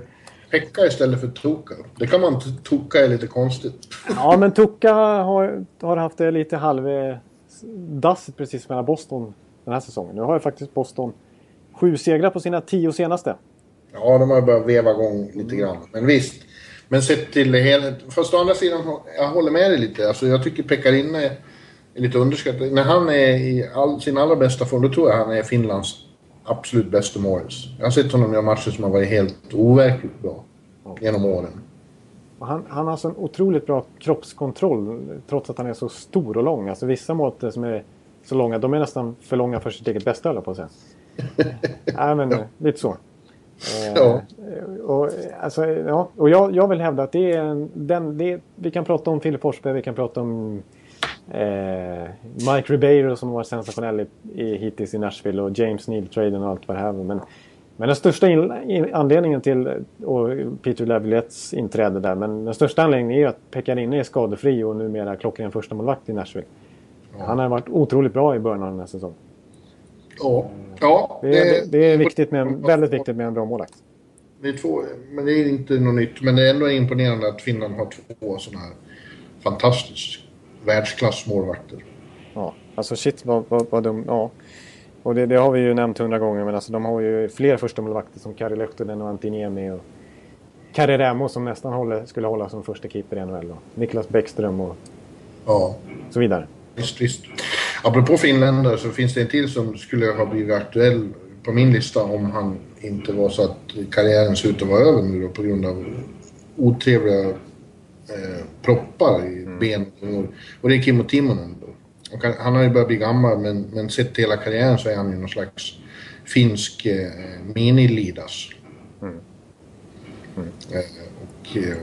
Pekka istället för Toka. Det kan man Toka är lite konstigt. ja, men Toka har, har haft det lite halvdassigt precis mellan Boston den här säsongen. Nu har ju faktiskt Boston sju segrar på sina tio senaste. Ja, de har börjat veva igång lite grann. Men visst. Men sett till det hela... Fast å andra sidan, jag håller med dig lite. Alltså, jag tycker Pekkarina är, lite underskattad. När han är i all, sin allra bästa form, då tror jag han är Finlands absolut bästa Morris. Jag har sett honom göra matcher som har varit helt overkligt bra genom åren. Han, han har så en otroligt bra kroppskontroll trots att han är så stor och lång. Alltså vissa mått som är så långa, de är nästan för långa för sitt eget bästa, på att säga. Nej, men lite så. Eh, ja. Och, alltså, ja, och jag, jag vill hävda att det är en, den, det, vi kan prata om Filip Forsberg, vi kan prata om eh, Mike Ribeiro som var sensationell i, i, hittills i Nashville och James Neal-traden och allt vad det här men, men den största in, in, anledningen till och Peter Lavilletts inträde där, men den största anledningen är ju att Pekarinne är skadefri och numera klockren första målvakt i Nashville. Ja. Han har varit otroligt bra i början av den här säsongen. Ja. ja det, är, det är viktigt med en, väldigt viktigt med en bra målvakt. Det är två, men det är inte något nytt. Men det är ändå imponerande att Finland har två sådana här fantastiskt världsklassmålvakter. Ja, alltså shit vad, vad, vad de... Ja. Och det, det, har vi ju nämnt hundra gånger, men alltså de har ju fler första målvakter som Kari Lehtinen och Antiniemi och Kari Rämo som nästan håller, skulle hålla som första keeper i NHL. Niklas Bäckström och ja. så vidare. Visst, visst. Apropå finländare så finns det en till som skulle ha blivit aktuell på min lista om han inte var så att karriären ser ut att vara över nu då på grund av otrevliga eh, proppar i mm. benen. Och det är Kimmo Timonen. Han, han har ju börjat bli gammal men, men sett till hela karriären så är han ju någon slags finsk eh, mini-Lidas. Mm. Mm. Eh, och eh,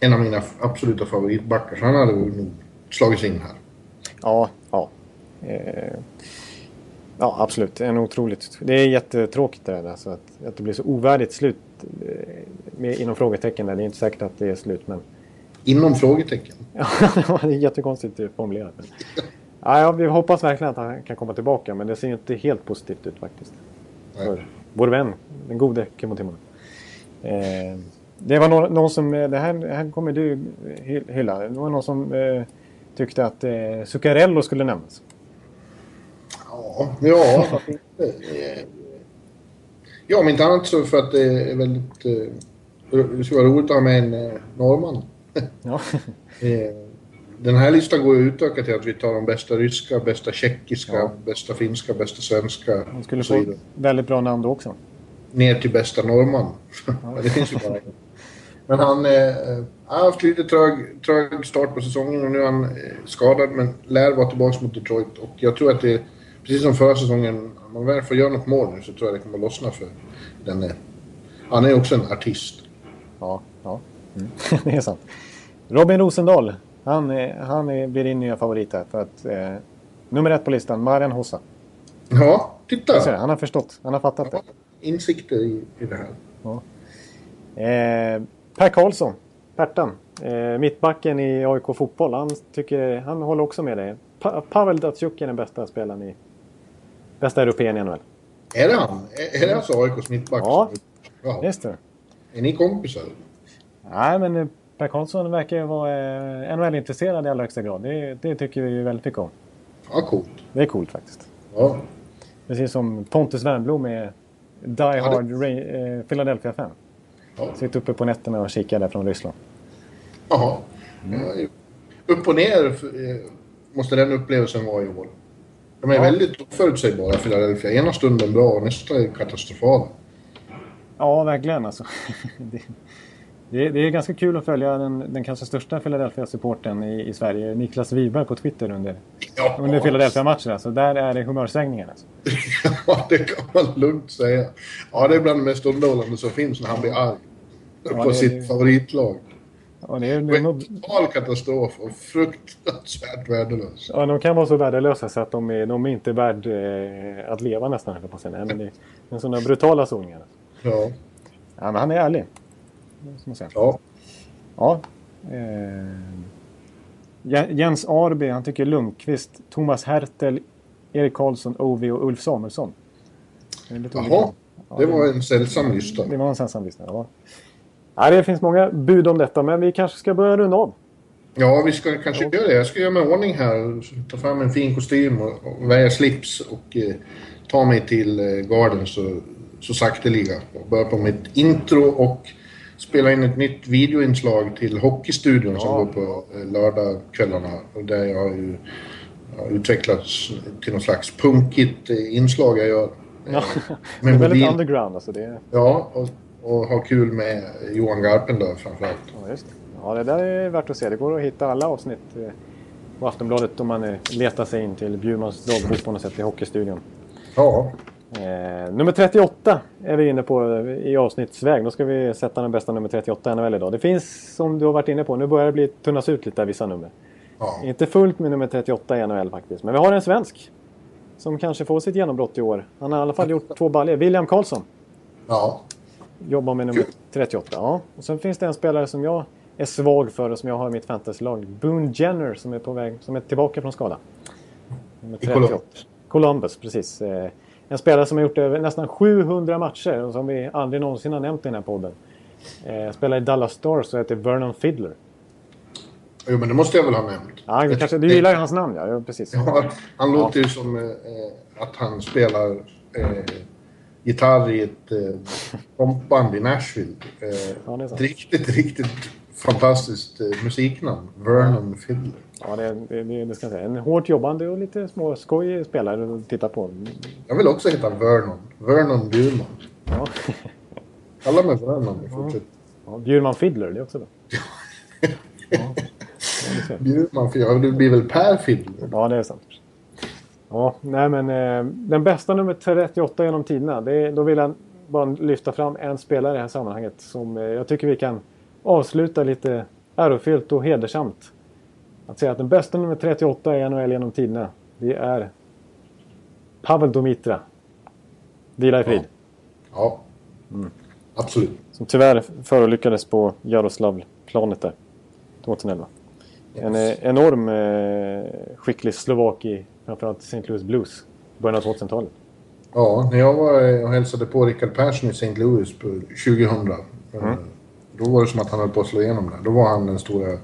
en av mina absoluta favoritbackar så han hade nog slagits in här. Ja, ja. Eh, ja, absolut. En otroligt... Det är jättetråkigt det där. Alltså att, att det blir så ovärdigt slut eh, med, inom frågetecken. Där. Det är inte säkert att det är slut, men... Inom frågetecken? ja, det är jättekonstigt formulerat. Ja, ja, vi hoppas verkligen att han kan komma tillbaka, men det ser inte helt positivt ut faktiskt. För vår vän, den gode Kimmo Timonen. Eh, det var någon, någon, som, det här, det här kommer du hylla. Det var någon som eh, tyckte att eh, Zuccarello skulle nämnas. Ja, ja? Ja, om inte annat så för att det är väldigt... Eh, det skulle vara roligt att ha med en eh, norrman. Ja. Eh, den här listan går ju utöka till att vi tar de bästa ryska, bästa tjeckiska, ja. bästa finska, bästa svenska. Man skulle få väldigt bra namn då också. Ner till bästa norrman. Ja. det finns ju bara en. Men han eh, har haft lite trög, trög start på säsongen och nu är han eh, skadad men lär vara tillbaka mot Detroit. Och jag tror att det, precis som förra säsongen, om man väl får göra något mål nu så tror jag det kommer lossna för den. Han är också en artist. Ja, ja. Mm. det är sant. Robin Rosendahl, han, är, han är, blir din nya favorit här för att eh, nummer ett på listan, Marian Hossa. Ja, titta! Han har förstått, han har fattat ja, det. Insikter i, i det här. Ja. Eh, Per Karlsson, Pertan, eh, mittbacken i AIK Fotboll, han, tycker, han håller också med dig. Pa Pavel Datsjuk är den bästa spelaren i... Bästa europeen i NHL. Är det han? Är, det alltså AIKs mittback? Ja, Jaha. just det. Är ni kompisar? Nej, men eh, Per Karlsson verkar ju vara eh, NHL-intresserad i allra högsta grad. Det, det tycker vi väldigt mycket om. Ja, coolt. Det är coolt faktiskt. Ja. Precis som Pontus Wernbloom är Die Hard Ra- eh, Philadelphia fan. Ja. Sitter uppe på nätterna och kikar där från Ryssland. Jaha. Ja, upp och ner måste den upplevelsen vara i år. De är Ja. väldigt oförutsägbara, Philadelphia. Ena stunden bra och nästa är katastrofala. Ja, verkligen alltså. det, det, är- det är ganska kul att följa den, den kanske största Philadelphia-supporten i, i Sverige, Niklas Wiberg på Twitter under, Ja, under Philadelphia-matchen. Alltså, där är det humörsvängningar. Alltså. ja, det kan man lugnt säga. Ja, det är bland det mest underhållande som finns när han blir arg. Ja, på sitt favoritlag. Och det är, Det är total katastrof och fruktansvärt värdelös. ja, de kan vara så värdelösa så att de är, de är inte värd eh, att leva nästan, jag på säga. Nej, men det är en sådana brutala sågningar. Ja. Ja, men han är ärlig. Man säga. ja. Ja. Eh, Je- Jens Arby, han tycker Lundqvist, Thomas Hertel, Erik Karlsson, Ovi och Ulf Samuelsson. Det. Jaha. Ja, Det var en sällsam lista. Det var en sällsam lista. Ja. Ja, det finns många bud om detta, men vi kanske ska börja runda av. Ja, vi ska kanske göra det. Jag ska göra mig i ordning här. Ta fram en fin kostym och, och väja slips och eh, ta mig till eh, Garden så, så sakteliga. Börja på mitt intro och spela in ett nytt videoinslag till Hockeystudion som Ja. går på eh, lördagskvällarna. Där jag har ju har utvecklats till någon slags punkigt eh, inslag jag gör. Ja. Eh, Det är väldigt underground. Alltså det, Ja, och, och ha kul med Johan Garpenlöv framförallt. ja, just det. ja, det där är värt att se. Det går att hitta alla avsnitt eh, på Aftonbladet om man eh, letar sig in till Bjurmans dagbok på något sätt i Hockeystudion. Ja, Eh, nummer 38 är vi inne på eh, i avsnittsväg. Då ska vi sätta den bästa nummer 38 i NHL idag. Det finns, som du har varit inne på, nu börjar det bli tunnas ut lite vissa nummer. ja. Inte fullt med nummer 38 i NHL faktiskt. Men vi har en svensk. Som kanske får sitt genombrott i år. Han har i alla fall gjort två baljor. William Karlsson ja. Jobbar med nummer 38. Ja. Och sen finns det en spelare som jag är svag för och som jag har i mitt fantasylag. Boone Jenner som är på väg, som är tillbaka från skada. Nummer I Columbus. Columbus, precis. Eh, En spelare som har gjort över nästan 700 matcher och som vi aldrig någonsin har nämnt i den här podden. Eh, Spelar i Dallas Stars och heter Vernon Fiddler. Jo, men det måste jag väl ha nämnt. Ja, du, kanske, du gillar ju hans namn ja, ja precis. Ja, han låter ju som eh, att han spelar eh, gitarr i ett eh, rompband i Nashville. Eh, Ja, ett riktigt, riktigt fantastiskt eh, musiknamn. Vernon Fiddler. Ja, det, det, det, ska jag säga. En hårt jobbande och lite små skojig spelare att titta på. Jag vill också heta Vernon. Vernon Bjurman. Ja. Kalla mig Vernon i fortsättningen. Ja, Bjurman Fiddler, det är också bra. Bjurman, för jag, det blir väl Per Fiddler? Ja, det är sant. Ja, nej men eh, den bästa nummer 38 genom tiderna. Det, är- då vill jag bara lyfta fram en spelare i det här sammanhanget som eh, jag tycker vi kan avsluta lite ärofyllt och hedersamt. Att säga att den bästa nummer 38 i NHL genom tiderna, det är Pavel Domitra. Vila i frid. Ja. Absolut. Som tyvärr förolyckades på Jaroslavl-planet där. 2011. En eh, enorm eh, skicklig slovak i framförallt St. Louis Blues. Början av 2000-talet. Ja, när jag var och hälsade på Rickard Persson i St. Louis på 2000. eh, Då var det som att han höll på att slå igenom där. Då var han den stora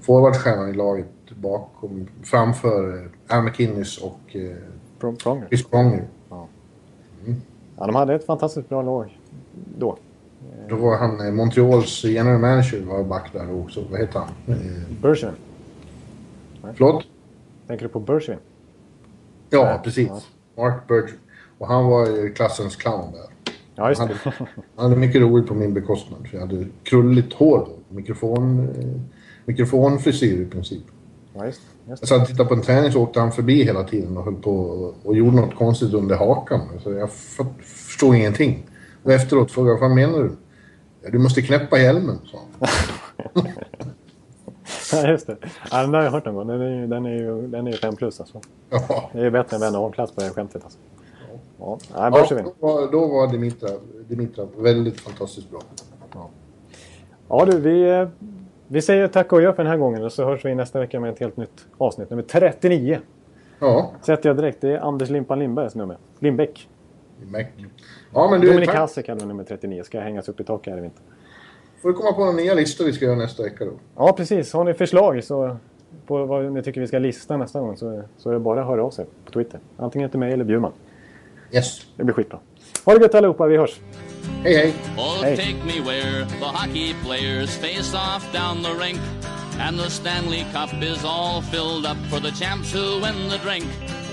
forwardstjärnan i laget bakom, framför eh, Al McInnes och eh, Pro- Pronger. Chris Pronger. Ja, de hade ett fantastiskt bra lag då. Då var han eh, Montreals general manager var back där också. Vad heter han? Bergevin. förlåt? Tänker du på Bergevin? Ja, precis. Mark Berger. Och han var klassens clown där. Ja, just Han hade, han hade mycket roligt på min bekostnad. För jag hade krulligt hår då. Mikrofon, eh, mikrofonfrisyr i princip. Ja, just. Just Jag satt och tittade på en träning så åkte han förbi hela tiden och höll på och, gjorde något konstigt under hakan. Så jag förstod ingenting. Och efteråt frågade jag, vad menar du? Ja, du måste knäppa hjälmen, sa han. Ja, just det. Ja, den där har jag hört någon gång. Den är ju, den är ju, den är ju 5 plus alltså. Ja, Det är ju bättre än plats på det skämtet alltså. Ja, ja Bergevin. då var, då var Dimitra, Dimitra väldigt fantastiskt bra. Ja du, vi, eh, vi säger tack och gör för den här gången och så hörs vi nästa vecka med ett helt nytt avsnitt. Nummer 39. Ja, Sätter jag direkt. Det är Anders Limpan Lindbergs nummer. Lindbäck. Mac. Ja, men du, Dominik. Hasek hade nummer 39. Ska hängas upp i taket här i vinter. Får vi komma på några nya listor vi ska göra nästa vecka då. Ja, precis. Har ni förslag så på vad ni tycker vi ska lista nästa gång så, så är det bara att höra av sig på Twitter. Antingen till mig eller Bjurman. Yes. Det blir skitbra. Ha det gött allihopa, vi hörs! Hej hej! Oh, Hey. take me where the hockey players face off down the rink. And the Stanley Cup is all filled up for the champs who win the drink.